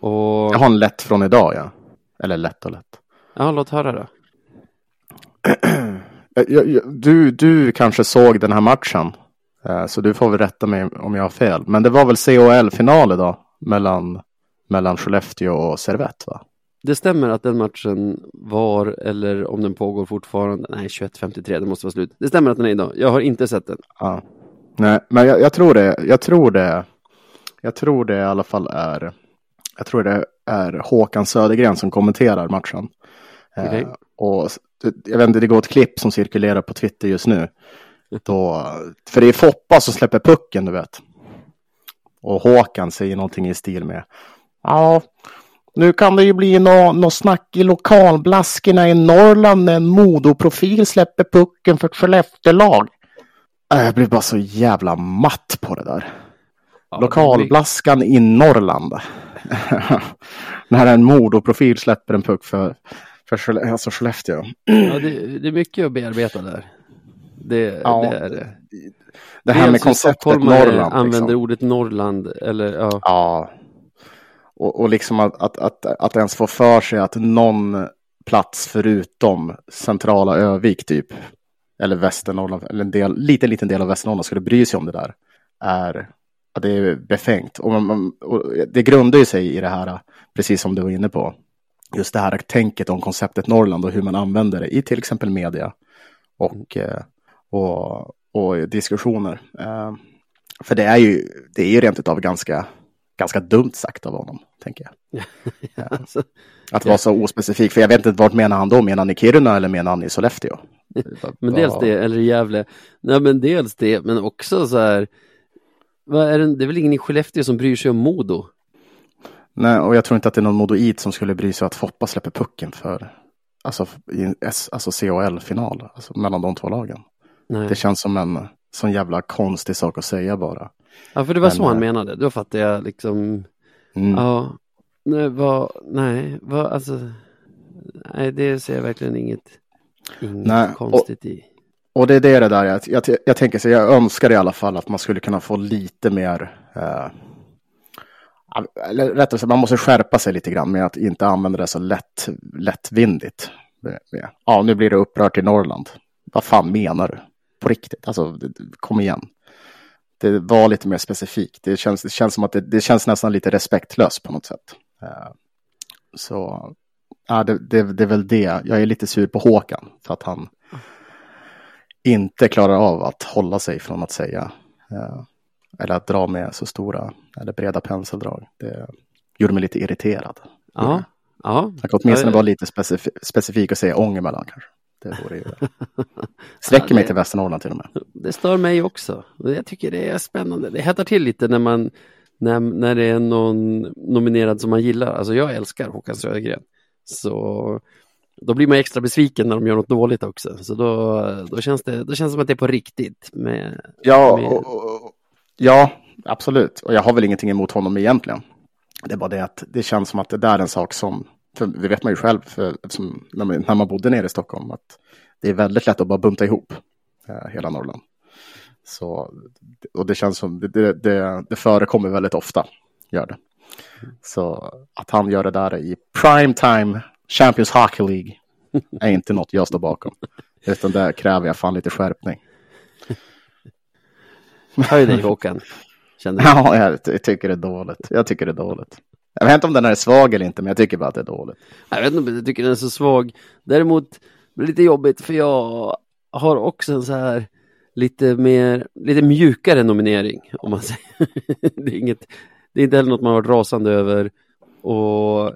Och... Jag har en lätt från idag, ja. Eller lätt och lätt. Ja, låt höra då. du, du kanske såg den här matchen Eh, så du får väl rätta mig om jag har fel. Men det var väl CHL-final idag mellan, mellan Skellefteå och Servett va? Det stämmer att den matchen var, eller om den pågår fortfarande, nej 21.53, det måste vara slut. Det stämmer att den är idag, jag har inte sett den. Ja. Nej, men jag, jag, tror det, jag tror det, jag tror det i alla fall är, jag tror det är Håkan Södergren som kommenterar matchen. Okay. Eh, och jag vet inte, det går ett klipp som cirkulerar på Twitter just nu. Då, för det är Foppa som släpper pucken, du vet. Och Håkan säger någonting i stil med. Ja, Nu kan det ju bli något nå snack i lokalblaskorna i Norrland när en Modoprofil släpper pucken för ett Skellefteå-lag. Äh, jag blir bara så jävla matt på det där. Ja, Lokalblaskan det blir... i Norrland. när en Modoprofil släpper en puck för, för alltså Skellefteå. Ja, det, det är mycket att bearbeta där. Det, ja, det är det. Det här med konceptet Norrland. använder liksom. ordet Norrland. Eller, ja. ja. Och, och liksom att, att, att, att ens få för sig att någon plats förutom centrala Övik typ, eller Västernorrland, eller en del, liten, liten del av Västernorrland skulle bry sig om det där, är, det är befängt. Och, man, och det grundar ju sig i det här, precis som du var inne på, just det här tänket om konceptet Norrland och hur man använder det i till exempel media och, eh, och, och diskussioner. Eh, för det är ju, det är ju rent utav ganska, ganska dumt sagt av honom, tänker jag. ja, alltså, att vara så ospecifik, för jag vet inte vart menar han då? Menar han i Kiruna eller menar han i Sollefteå? men dels det, eller i Gävle. Nej, men dels det, men också så här, vad är det, det är väl ingen i Skellefteå som bryr sig om Modo? Nej, och jag tror inte att det är någon Modoit som skulle bry sig att Foppa släpper pucken för alltså, i alltså CHL-final, alltså mellan de två lagen. Nej. Det känns som en sån jävla konstig sak att säga bara. Ja, för det var Men, så han eh, menade. Då fattar jag liksom. Mm. Ja, nej, vad, nej, vad, alltså. Nej, det ser jag verkligen inget, inget nej, konstigt och, i. Och det är det, det där jag, jag, jag tänker så jag önskar i alla fall att man skulle kunna få lite mer eh, eller rättare sagt, man måste skärpa sig lite grann med att inte använda det så lätt, lättvindigt. Ja, nu blir det upprört i Norrland. Vad fan menar du? På riktigt, alltså kom igen. Det var lite mer specifikt. Det känns, det känns som att det, det känns nästan lite respektlöst på något sätt. Eh, så ja, det, det, det är väl det. Jag är lite sur på Håkan för att han inte klarar av att hålla sig från att säga eh, eller att dra med så stora eller breda penseldrag. Det gjorde mig lite irriterad. Ja, ja. Jag kan åtminstone vara lite specif specifik och säga Ångermanland kanske. Det vore ju... Sträcker ja, mig till Västernorrland till och med. Det stör mig också. Jag tycker det är spännande. Det hettar till lite när man när, när det är någon nominerad som man gillar. Alltså jag älskar Håkan Södergren. Så då blir man extra besviken när de gör något dåligt också. Så då, då, känns, det, då känns det som att det är på riktigt. Med, ja, med... Och, och, Ja, absolut. Och jag har väl ingenting emot honom egentligen. Det är bara det att det känns som att det där är en sak som, för det vet man ju själv, för, eftersom, när, man, när man bodde nere i Stockholm, att det är väldigt lätt att bara bunta ihop eh, hela Norrland. Så, och det känns som, det, det, det förekommer väldigt ofta, gör det. Så att han gör det där i prime time Champions Hockey League är inte något jag står bakom. Utan där kräver jag fan lite skärpning. Höj dig Håkan. Ja, jag tycker det är dåligt. Jag tycker det är dåligt. Jag vet inte om den är svag eller inte, men jag tycker bara att det är dåligt. Jag vet inte om jag tycker den är så svag. Däremot blir det lite jobbigt för jag har också en så här lite mer, lite mjukare nominering om man säger. det, är inget, det är inte heller något man har varit rasande över och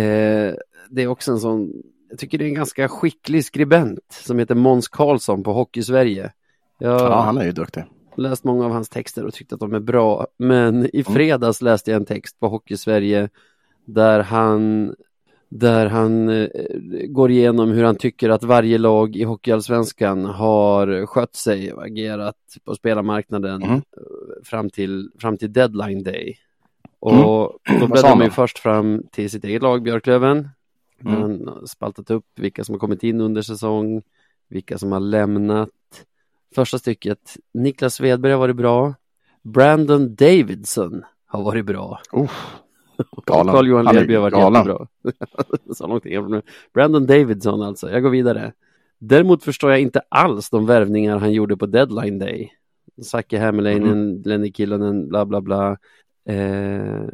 eh, det är också en sån, jag tycker det är en ganska skicklig skribent som heter Måns Karlsson på Hockey Sverige. Jag, ja, han är ju duktig läst många av hans texter och tyckt att de är bra. Men i mm. fredags läste jag en text på Hockey Sverige där han där han eh, går igenom hur han tycker att varje lag i Hockeyallsvenskan har skött sig och agerat på spelarmarknaden mm. fram, till, fram till deadline day. Och mm. då bläddrar man ju först fram till sitt eget lag, Björklöven. Mm. Han har spaltat upp vilka som har kommit in under säsong, vilka som har lämnat Första stycket, Niklas Svedberg har varit bra. Brandon Davidson har varit bra. Oh, Carl-Johan Lerby har varit galen. jättebra. Så långt Brandon Davidson alltså, jag går vidare. Däremot förstår jag inte alls de värvningar han gjorde på deadline day. Zacke Hämmerleinen, mm. Lenny Killonen, bla bla bla. Eh,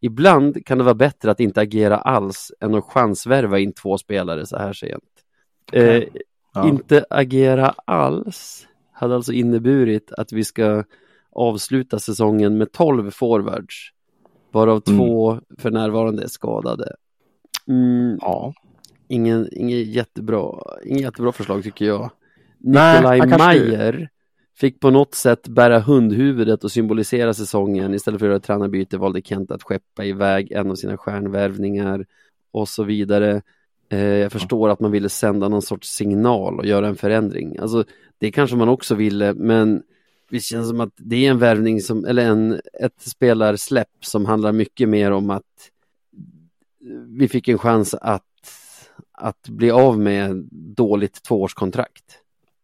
ibland kan det vara bättre att inte agera alls än att chansvärva in två spelare så här sent. Eh, ja. Inte agera alls hade alltså inneburit att vi ska avsluta säsongen med 12 forwards, varav mm. två för närvarande är skadade. Mm, ja. Ingen, ingen, jättebra, ingen jättebra förslag tycker jag. Nikolaj Mayer Fick på något sätt bära hundhuvudet och symbolisera säsongen. Istället för att göra tränarbyte valde Kent att skeppa iväg en av sina stjärnvärvningar och så vidare. Eh, jag förstår att man ville sända någon sorts signal och göra en förändring. Alltså, det kanske man också ville, men det känns som att det är en värvning som, eller en, ett spelarsläpp som handlar mycket mer om att vi fick en chans att, att bli av med dåligt tvåårskontrakt.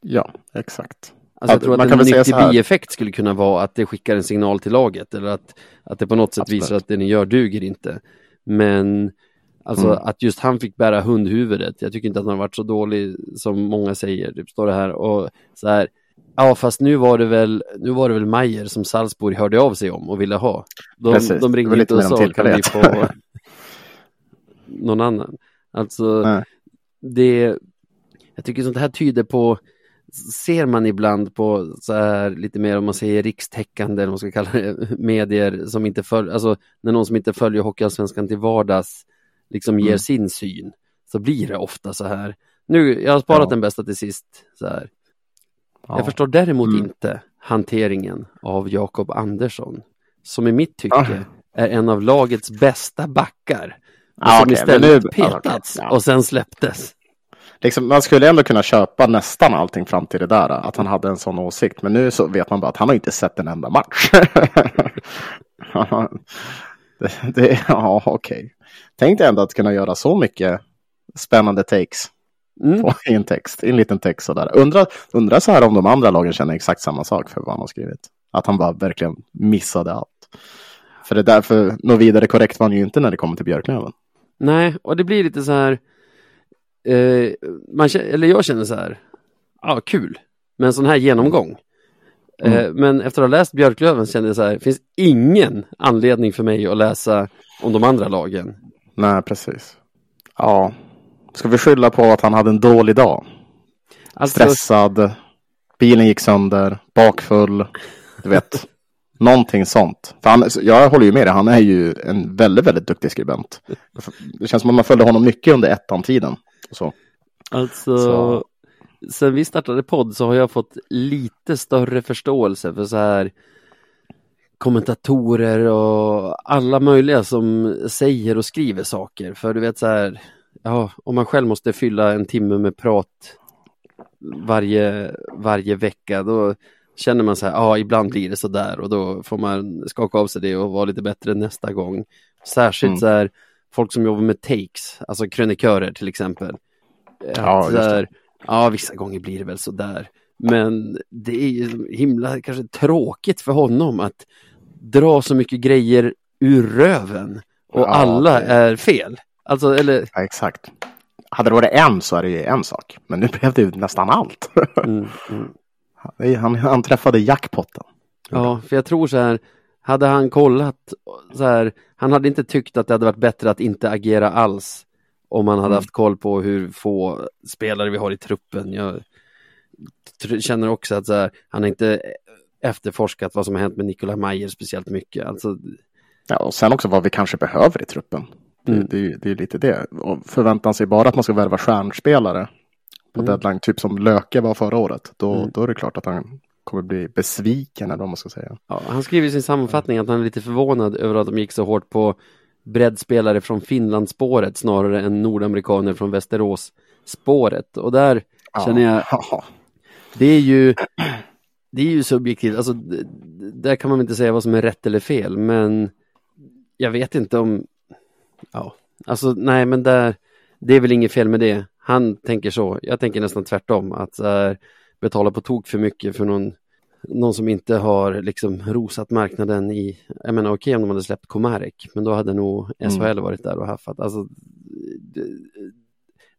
Ja, exakt. Alltså jag tror att en nyttig bieffekt skulle kunna vara att det skickar en signal till laget eller att, att det på något sätt Absolut. visar att det ni gör duger inte. Men alltså mm. att just han fick bära hundhuvudet, jag tycker inte att han har varit så dålig som många säger. Typ står det här och så här, ja fast nu var det väl, nu var det väl Mayer som Salzburg hörde av sig om och ville ha. De, Precis. de ringde inte och sa kan vi få någon annan. Alltså, Nej. det, jag tycker sånt här tyder på ser man ibland på så här lite mer om man säger rikstäckande, eller man ska kalla det, medier som inte följer, alltså när någon som inte följer Hockeyallsvenskan till vardags liksom ger mm. sin syn, så blir det ofta så här. Nu, jag har sparat ja. den bästa till sist, så här. Ja. Jag förstår däremot mm. inte hanteringen av Jakob Andersson, som i mitt tycke ja. är en av lagets bästa backar. Och som okay, istället nu, petats okay, och sen släpptes liksom, man skulle ändå kunna köpa nästan allting fram till det där, att han hade en sån åsikt. Men nu så vet man bara att han har inte sett en enda match. det, det, ja, okej. Okay. Tänk dig ändå att kunna göra så mycket spännande takes mm. på, i en text, i en liten text sådär. Undra, undra så här om de andra lagen känner exakt samma sak för vad han har skrivit. Att han bara verkligen missade allt. För det är därför, något vidare korrekt var han ju inte när det kommer till Björklöven. Nej, och det blir lite så här, eh, man, eller jag känner så här, ja kul, med en sån här genomgång. Eh, mm. Eh, men efter att ha läst Björklöven kände jag så här, det finns ingen anledning för mig att läsa om de andra lagen. Nej, precis. Ja, ska vi skylla på att han hade en dålig dag? Alltså... Stressad, bilen gick sönder, bakfull, du vet. Någonting sånt. För han, jag håller ju med dig, han är ju en väldigt, väldigt duktig skribent. Det känns som att man följde honom mycket under ettan-tiden. Så. Alltså, så. sen vi startade podd så har jag fått lite större förståelse för så här kommentatorer och alla möjliga som säger och skriver saker. För du vet så här, ja, om man själv måste fylla en timme med prat varje, varje vecka, då känner man så här, ja, ibland blir det så där och då får man skaka av sig det och vara lite bättre nästa gång. Särskilt mm. så här, folk som jobbar med takes, alltså krönikörer till exempel. Ja, där, ja, vissa gånger blir det väl så där. Men det är ju himla kanske tråkigt för honom att dra så mycket grejer ur röven och ja, alla det... är fel. Alltså, eller... Ja, exakt. Hade det varit en så är det ju en sak, men nu blev det ju nästan allt. mm, mm. Han, han träffade jackpotten. Ja, för jag tror så här, hade han kollat så här, han hade inte tyckt att det hade varit bättre att inte agera alls om man hade mm. haft koll på hur få spelare vi har i truppen. Jag känner också att här, han har inte efterforskat vad som har hänt med Nikola Mayer speciellt mycket. Alltså... Ja, och sen också vad vi kanske behöver i truppen. Det, mm. det, det är lite det. Och förväntar sig bara att man ska värva stjärnspelare på mm. deadline, typ som Löke var förra året, då, mm. då är det klart att han kommer bli besviken eller vad man ska säga. Ja, han skriver i sin sammanfattning att han är lite förvånad över att de gick så hårt på breddspelare från Finlandsspåret snarare än nordamerikaner från Västerås-spåret. Och där känner jag, det är ju det är ju subjektivt, alltså där kan man inte säga vad som är rätt eller fel, men jag vet inte om, ja, alltså nej men där, det är väl inget fel med det. Han tänker så, jag tänker nästan tvärtom, att äh, betala på tok för mycket för någon, någon som inte har liksom rosat marknaden i, jag menar okej okay, om de hade släppt Komarek, men då hade nog SHL mm. varit där och haffat. Alltså, det,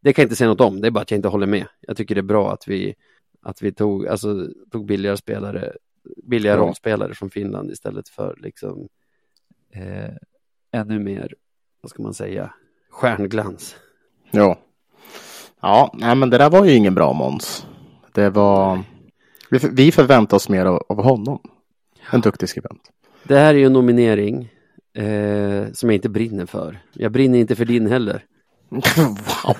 det kan jag inte säga något om, det är bara att jag inte håller med. Jag tycker det är bra att vi, att vi tog, alltså, tog billigare spelare, billiga ja. rollspelare från Finland istället för liksom eh, ännu mer, vad ska man säga, stjärnglans. Ja. Ja, nej men det där var ju ingen bra Måns. Det var... Vi, vi förväntar oss mer av, av honom. En duktig skribent. Det här är ju en nominering eh, som jag inte brinner för. Jag brinner inte för din heller. wow.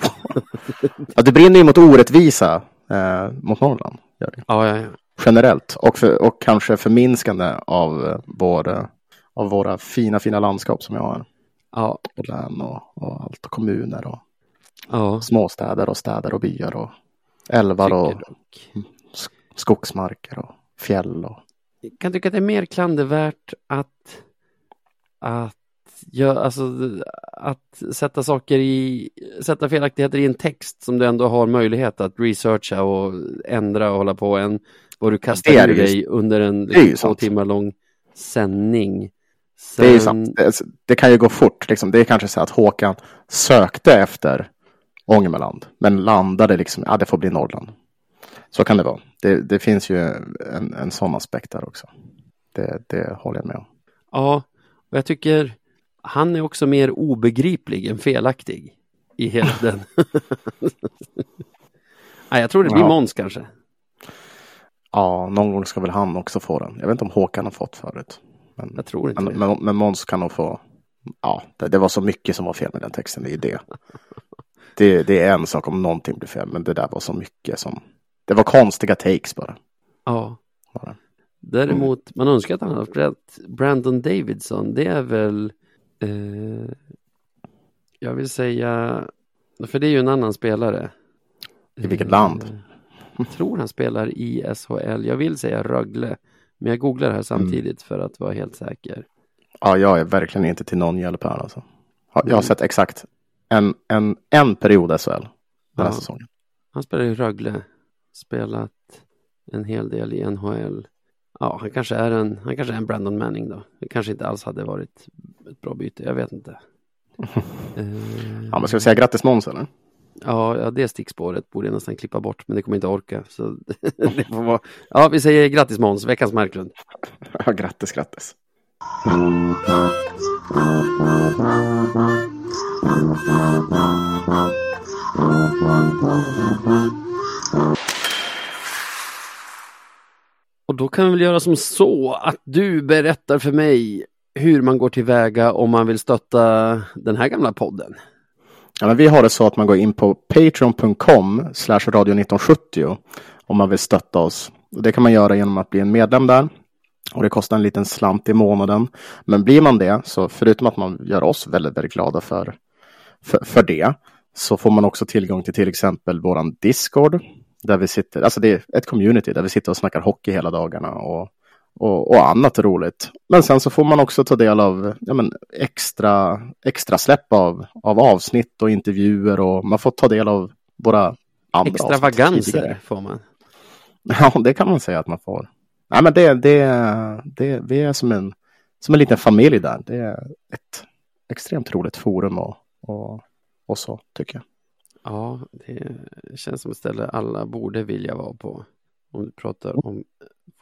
ja, du brinner ju mot orättvisa eh, mot Norrland. Gör det. Ja, ja, ja. generellt och, för, och kanske förminskande av, vår, av våra fina, fina landskap som jag har. Ja. Och län och, och allt och kommuner och ja. småstäder och städer och byar och älvar och skogsmarker och fjäll. Och... Jag kan tycka att det är mer klandervärt att, att, ja, alltså, att sätta saker i, sätta felaktigheter i en text som du ändå har möjlighet att researcha och ändra och hålla på än vad du kastar ur dig under en liksom, två timmar lång sändning. Sen... Det är sant. Det, det, kan ju gå fort. Liksom. Det är kanske så att Håkan sökte efter Ångermanland, men landade liksom, ja det får bli Norrland. Så kan det vara. Det, det finns ju en, en sån aspekt där också. Det, det håller jag med om. Ja, och jag tycker han är också mer obegriplig än felaktig i hela den. Nej, jag tror det blir ja. Måns kanske. Ja, någon gång ska väl han också få den. Jag vet inte om Håkan har fått förut. Men, jag tror inte men, men, men Måns kan nog få. Ja, det, det, var så mycket som var fel med den texten. Det är det. det. Det är en sak om någonting blir fel, men det där var så mycket som det var konstiga takes bara. Ja. Bara. Däremot, man önskar att han hade Brandon Davidson. Det är väl, eh, jag vill säga, för det är ju en annan spelare. I vilket land? Eh, jag tror han spelar i SHL. Jag vill säga Rögle. Men jag googlar här mm. samtidigt mm. för att vara helt säker. Ja, jag är verkligen inte till någon hjälp här alltså. Jag har mm. sett exakt en, en, en period SHL den här ja. säsongen. Han spelar i Rögle spelat en hel del i NHL. Ja, han kanske är en, han kanske är en Brandon Manning då. Det kanske inte alls hade varit ett bra byte, jag vet inte. uh, ja, men ska vi säga grattis Måns eller? Ja, ja, det stickspåret borde jag nästan klippa bort, men det kommer inte orka. Så det får vara... Ja, vi säger grattis Måns, veckans Marklund. Ja, grattis, grattis. Och då kan vi väl göra som så att du berättar för mig hur man går tillväga om man vill stötta den här gamla podden. Ja, men vi har det så att man går in på patreon.com radio 1970 om man vill stötta oss. Det kan man göra genom att bli en medlem där. Och det kostar en liten slant i månaden. Men blir man det, så förutom att man gör oss väldigt, väldigt glada för, för, för det, så får man också tillgång till till exempel våran Discord där vi sitter, alltså det är ett community där vi sitter och snackar hockey hela dagarna och, och, och annat roligt. Men sen så får man också ta del av ja, men extra, extra släpp av, av avsnitt och intervjuer och man får ta del av våra andra Extravaganser får man. Ja, det kan man säga att man får. Nej, men det, det, det, vi är som en, som en liten familj där. Det är ett extremt roligt forum och, och, och så tycker jag. Ja, det känns som ett ställe alla borde vilja vara på. Om du pratar om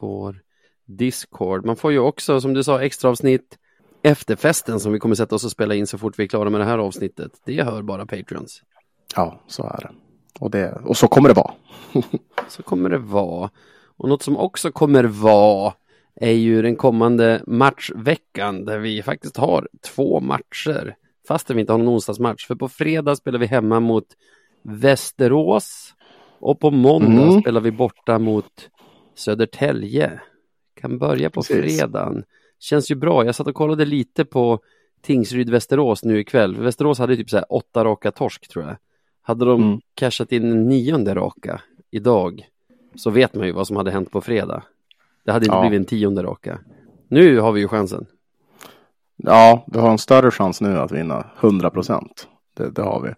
vår Discord. Man får ju också, som du sa, extra avsnitt efterfesten som vi kommer sätta oss och spela in så fort vi är klara med det här avsnittet. Det hör bara Patreons. Ja, så är det. Och, det, och så kommer det vara. så kommer det vara. Och något som också kommer vara är ju den kommande matchveckan där vi faktiskt har två matcher fastän vi inte har någon onsdagsmatch. För på fredag spelar vi hemma mot Västerås och på måndag mm. spelar vi borta mot Södertälje. Kan börja på Precis. fredagen. Känns ju bra. Jag satt och kollade lite på Tingsryd-Västerås nu ikväll. Västerås hade typ så här åtta raka torsk tror jag. Hade de mm. cashat in en nionde raka idag så vet man ju vad som hade hänt på fredag. Det hade inte ja. blivit en tionde raka. Nu har vi ju chansen. Ja, vi har en större chans nu att vinna 100 procent. Det, det, har vi.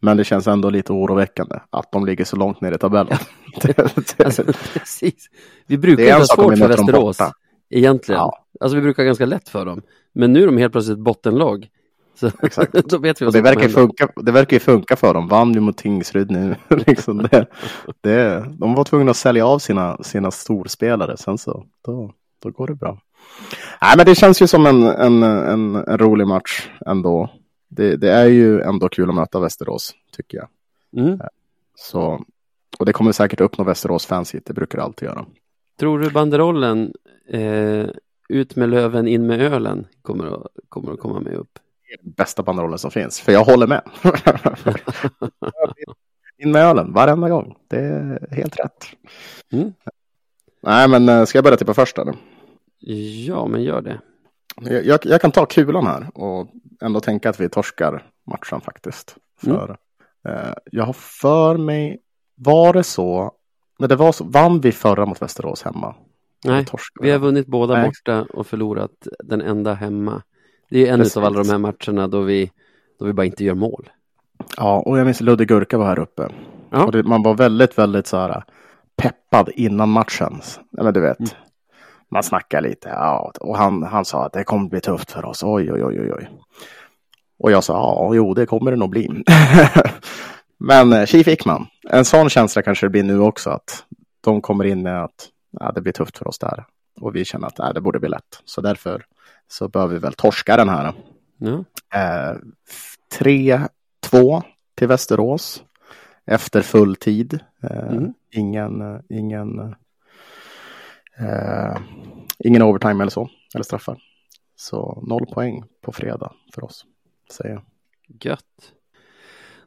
Men det känns ändå lite oroväckande att de ligger så långt ner i tabellen. alltså, precis. Vi brukar ha svårt för Västerås egentligen. Ja. Alltså vi brukar ganska lätt för dem. Men nu är de helt plötsligt bottenlag. Så Exakt. då vet vi vad det verkar, funka, det verkar ju funka för dem. Vann ju mot Tingsryd nu. liksom det, det, de var tvungna att sälja av sina, sina storspelare. Sen så då, då går det bra. Nej, men det känns ju som en, en, en, en rolig match ändå. Det, det, är ju ändå kul att möta Västerås, tycker jag. Mm. Så, och det kommer säkert uppnå Västerås fans hit, det brukar det alltid göra. Tror du banderollen eh, ut med löven, in med ölen kommer att, kommer att komma med upp? bästa banderollen som finns, för jag håller med. in med ölen varenda gång, det är helt rätt. Mm. Nej, men eh, ska jag börja tippa först eller? Ja, men gör det. Jag, jag, jag, kan ta kulan här och ändå tänka att vi torskar matchen faktiskt. Mm. För mm. eh, jag har för mig, var det så, när det var så, vann vi förra mot Västerås hemma? Nej, vi har vunnit båda Nej. borta och förlorat den enda hemma. Det är en av alla de här matcherna då vi, då vi bara inte gör mål. Ja, och jag minns Ludde Gurka var här uppe. Ja. Det, man var väldigt, väldigt så här peppad innan matchen. Eller du vet, mm. Man snackade lite. Ja, och han, han sa att det kommer bli tufft för oss. Oj, oj, oj, oj. Och jag sa, ja, jo, det kommer det nog bli. Men eh, tji fick man. En sån känsla kanske det blir nu också, att de kommer in med att ja, det blir tufft för oss där. Och vi känner att ja, det borde bli lätt. Så därför så bör vi väl torska den här. Mm. Eh, 3-2 till Västerås efter full tid. Eh, mm. Ingen, ingen, eh, ingen overtime eller så, eller straffar. Så noll poäng på fredag för oss, säger jag. Gött.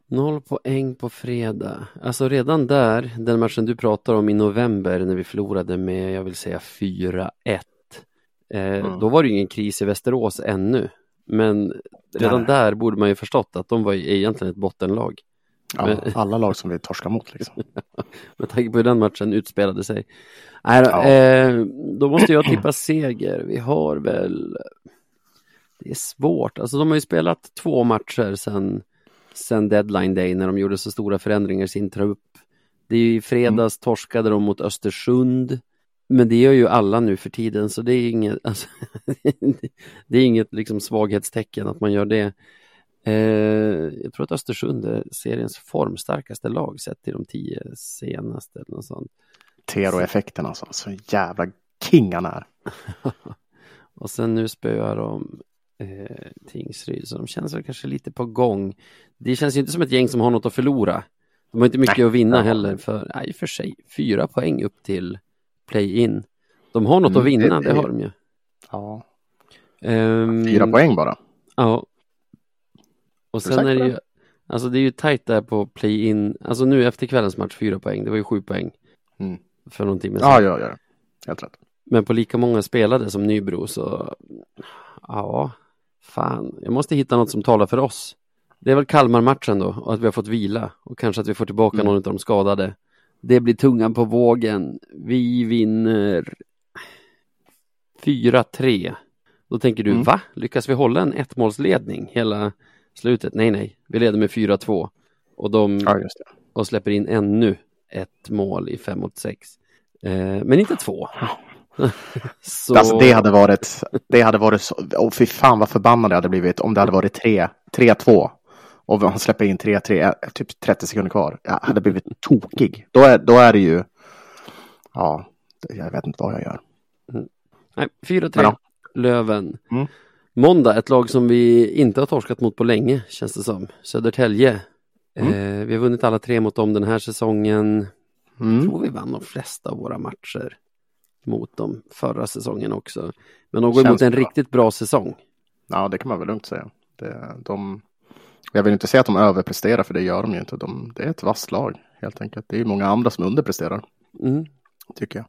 Noll poäng på fredag. Alltså redan där, den matchen du pratar om i november när vi förlorade med, jag vill säga 4-1. Eh, mm. Då var det ingen kris i Västerås ännu. Men redan Nej. där borde man ju förstått att de var egentligen ett bottenlag. Ja, alla lag som vi torskar mot liksom. Med tanke på hur den matchen utspelade sig. Nej, ja. eh, då måste jag tippa seger. Vi har väl... Det är svårt. Alltså de har ju spelat två matcher sedan sen deadline day när de gjorde så stora förändringar i sin trupp. Det är ju i fredags mm. torskade de mot Östersund. Men det gör ju alla nu för tiden så det är inget, alltså, det är inget liksom svaghetstecken att man gör det. Eh, jag tror att Östersund är seriens formstarkaste lag sett till de tio senaste. Eller något sånt. Tero-effekten alltså, så jävla king han är. och sen nu spöar de eh, Tingsryd, så de känns väl kanske lite på gång. Det känns ju inte som ett gäng som har något att förlora. De har inte mycket nej, att vinna heller, för nej, för sig fyra poäng upp till play-in. De har något mm, att vinna, det, det, har de ju. Ja. Um, fyra poäng bara. Ja. Och sen är det ju, alltså det är ju tajt där på play-in, alltså nu efter kvällens match fyra poäng, det var ju sju poäng. Mm. För någon timme sedan. Ja, ja, ja. Helt rätt. Men på lika många spelade som Nybro så, ja, fan, jag måste hitta något som talar för oss. Det är väl Kalmar-matchen då och att vi har fått vila och kanske att vi får tillbaka mm. någon av de skadade. Det blir tungan på vågen. Vi vinner 4-3. Då tänker du, mm. va? Lyckas vi hålla en ettmålsledning hela slutet? Nej, nej, vi leder med 4-2 och de ja, och släpper in ännu ett mål i 5 mot 6. Eh, men inte två. så... Alltså det hade varit, det hade varit så, oh, fy fan vad förbannad det hade blivit om det hade varit 3-2 och han släpper in 3-3, typ 30 sekunder kvar. Jag hade blivit tokig. Då är, då är det ju, ja, jag vet inte vad jag gör. Mm. Nej, 4-3, ja. Löven. Mm. Måndag, ett lag som vi inte har torskat mot på länge, känns det som. Södertälje. Mm. Eh, vi har vunnit alla tre mot dem den här säsongen. Mm. Jag tror vi vann de flesta av våra matcher mot dem förra säsongen också. Men de går emot en bra. riktigt bra säsong. Ja, det kan man väl lugnt säga. Det, de, jag vill inte säga att de överpresterar, för det gör de ju inte. De, det är ett vasst lag, helt enkelt. Det är många andra som underpresterar. Mm. Tycker jag.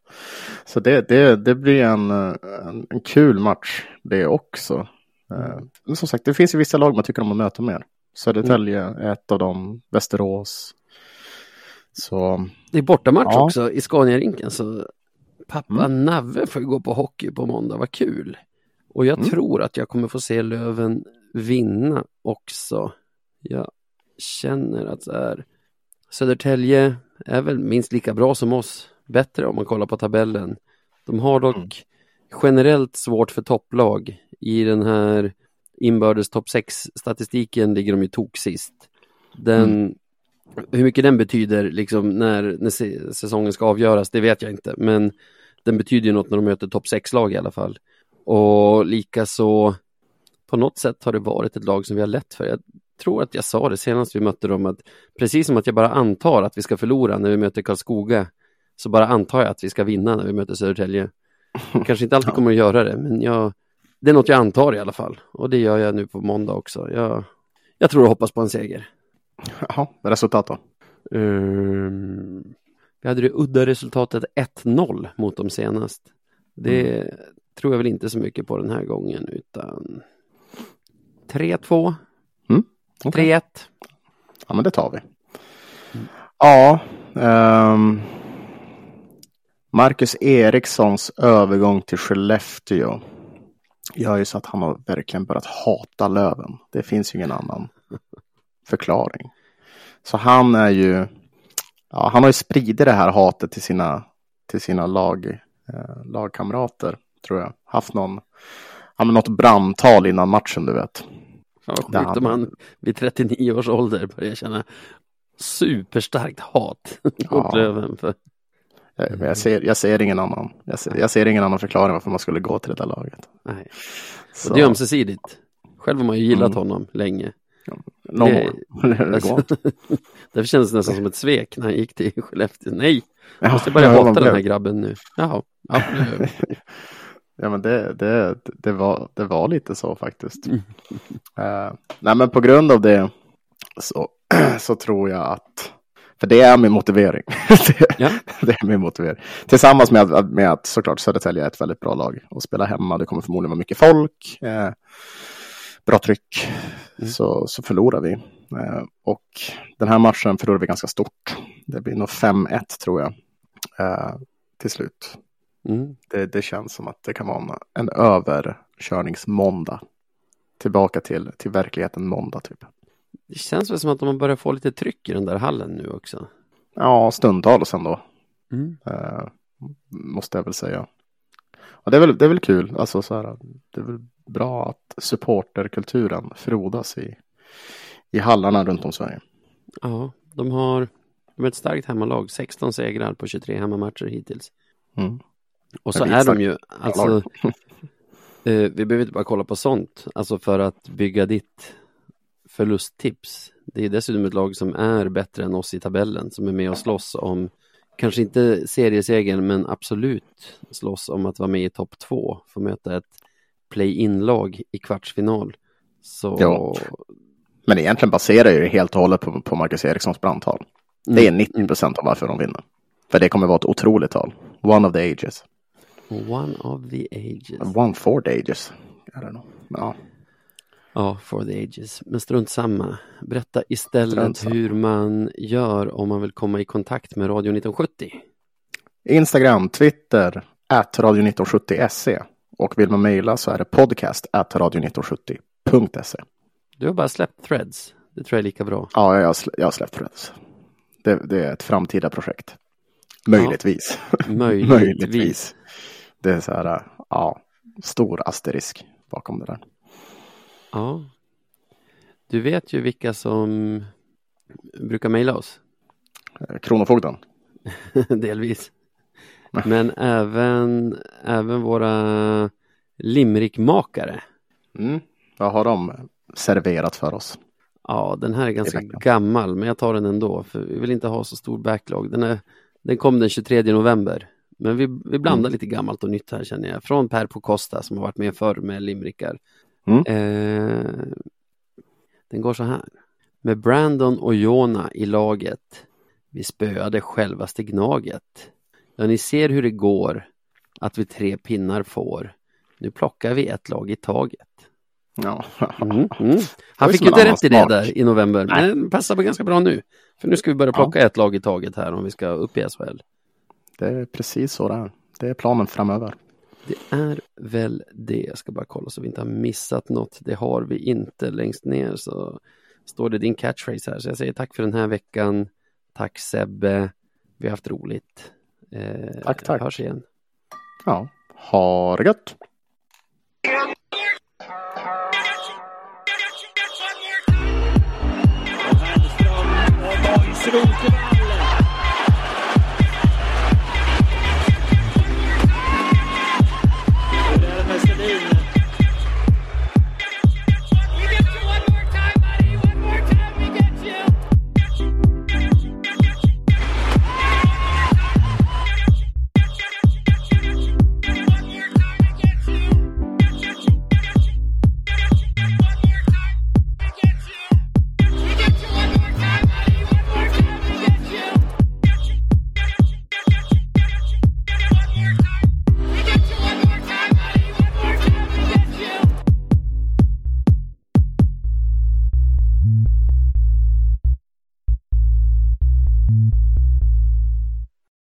Så det, det, det blir en, en, en kul match det också. Mm. Men som sagt, det finns ju vissa lag man tycker om att möta mer. Södertälje mm. är ett av dem, Västerås. Så, det är bortamatch ja. också i Scaniarinken så pappa mm. Navve får gå på hockey på måndag, vad kul! Och jag mm. tror att jag kommer få se Löven vinna också. Jag känner att så här, Södertälje är väl minst lika bra som oss, bättre om man kollar på tabellen. De har dock mm. generellt svårt för topplag. I den här inbördes topp 6 statistiken ligger de ju tok sist. Den, mm. Hur mycket den betyder liksom när, när säsongen ska avgöras, det vet jag inte. Men den betyder ju något när de möter topp 6-lag i alla fall. Och likaså på något sätt har det varit ett lag som vi har lätt för. Jag tror att jag sa det senast vi mötte dem att precis som att jag bara antar att vi ska förlora när vi möter Karlskoga så bara antar jag att vi ska vinna när vi möter Södertälje. Kanske inte alltid ja. kommer att göra det, men jag, det är något jag antar i alla fall. Och det gör jag nu på måndag också. Jag, jag tror och hoppas på en seger. Jaha, resultat då? Um, vi hade det udda resultatet 1-0 mot dem senast. Det mm. tror jag väl inte så mycket på den här gången utan 3-2. Mm. Okay. 3-1. Ja men det tar vi. Mm. Ja. Um, Marcus Erikssons övergång till Skellefteå gör ju så att han har verkligen börjat hata Löven. Det finns ju ingen annan förklaring. Så han är ju, ja, han har ju spridit det här hatet till sina, till sina lag, eh, lagkamrater, tror jag. Haft någon, ja, men något brandtal innan matchen, du vet. Ja, sjukt om han vid 39 års ålder börjar känna superstarkt hat mot Löven. För... Jag, jag, ser, jag ser ingen annan. Jag ser, jag ser ingen annan förklaring varför man skulle gå till det där laget. Nej. Så. Det är ömsesidigt. Själv har man ju gillat mm. honom länge. Ja, någon det, alltså, Därför kändes det nästan som ett svek när han gick till Skellefteå. Nej, jag måste börja hata den här grabben nu. Jaha. Ja, ja men det, det, det, var, det var lite så faktiskt. uh, nej men på grund av det så, så tror jag att för det är min motivering. det, ja. det, är min motivering. Tillsammans med att, med att såklart Södertälje är ett väldigt bra lag och spela hemma. Det kommer förmodligen vara mycket folk. Eh, bra tryck. Mm. Så, så förlorar vi. Eh, och den här matchen förlorar vi ganska stort. Det blir nog 5-1 tror jag. Eh, till slut. Mm. Det, det, känns som att det kan vara en, en överkörningsmåndag. Tillbaka till, till verkligheten måndag typ. Det känns väl som att de börjar få lite tryck i den där hallen nu också. Ja, stundtals ändå. Mm. Uh, måste jag väl säga. Och det, är väl, det är väl kul, alltså så här, det är väl bra att supporterkulturen frodas i, i hallarna runt om Sverige. Ja, de har de är ett starkt hemmalag, 16 segrar på 23 hemmamatcher hittills. Mm. Och så är de ju, alltså, eh, vi behöver inte bara kolla på sånt, alltså för att bygga ditt förlusttips. Det är dessutom ett lag som är bättre än oss i tabellen, som är med och slåss om, kanske inte seriesegern, men absolut slåss om att vara med i topp två, få möta ett play-in-lag i kvartsfinal. Så... Ja. Men egentligen baserar ju det helt och hållet på, på Marcus Erikssons brandtal. Det är 90 mm. procent av varför de vinner. För det kommer vara ett otroligt tal. One of the ages. One of the ages. One for the ages. I don't know. Ja. Ja, for the ages. Men strunt samma. Berätta istället hur man gör om man vill komma i kontakt med Radio 1970. Instagram, Twitter, at radio1970se. Och vill man mejla så är det podcast at radio1970.se. Du har bara släppt threads. Det tror jag är lika bra. Ja, jag har, slä jag har släppt threads. Det, det, är ett framtida projekt. Möjligtvis. Ja, möjligtvis. möjligtvis. Det är så här, ja, stor asterisk bakom det där. Ja. Du vet ju vilka som brukar mejla oss. Eh, Kronofogden. Delvis. Men även, även våra limrikmakare. Mm. Vad har de serverat för oss? Ja, den här är ganska gammal, men jag tar den ändå. För vi vill inte ha så stor backlog. Den, är, den kom den 23 november. Men vi, vi blandar mm. lite gammalt och nytt här känner jag. Från Per Pocosta som har varit med förr med limrikar. Mm. Eh, den går så här. Med Brandon och Jona i laget. Vi spöade självaste Gnaget. Ja, ni ser hur det går. Att vi tre pinnar får. Nu plockar vi ett lag i taget. Ja. Mm, mm. Han fick inte rätt i det där i november, Nej. men passar på ganska bra nu. För nu ska vi börja plocka ja. ett lag i taget här om vi ska upp i SHL. Det är precis så det är. Det är planen framöver. Det är väl det. Jag ska bara kolla så vi inte har missat något. Det har vi inte. Längst ner så står det din catchphrase här. Så jag säger tack för den här veckan. Tack Sebbe. Vi har haft roligt. Eh, tack, tack. Hörs igen. Ja, ha det gött. Strumporna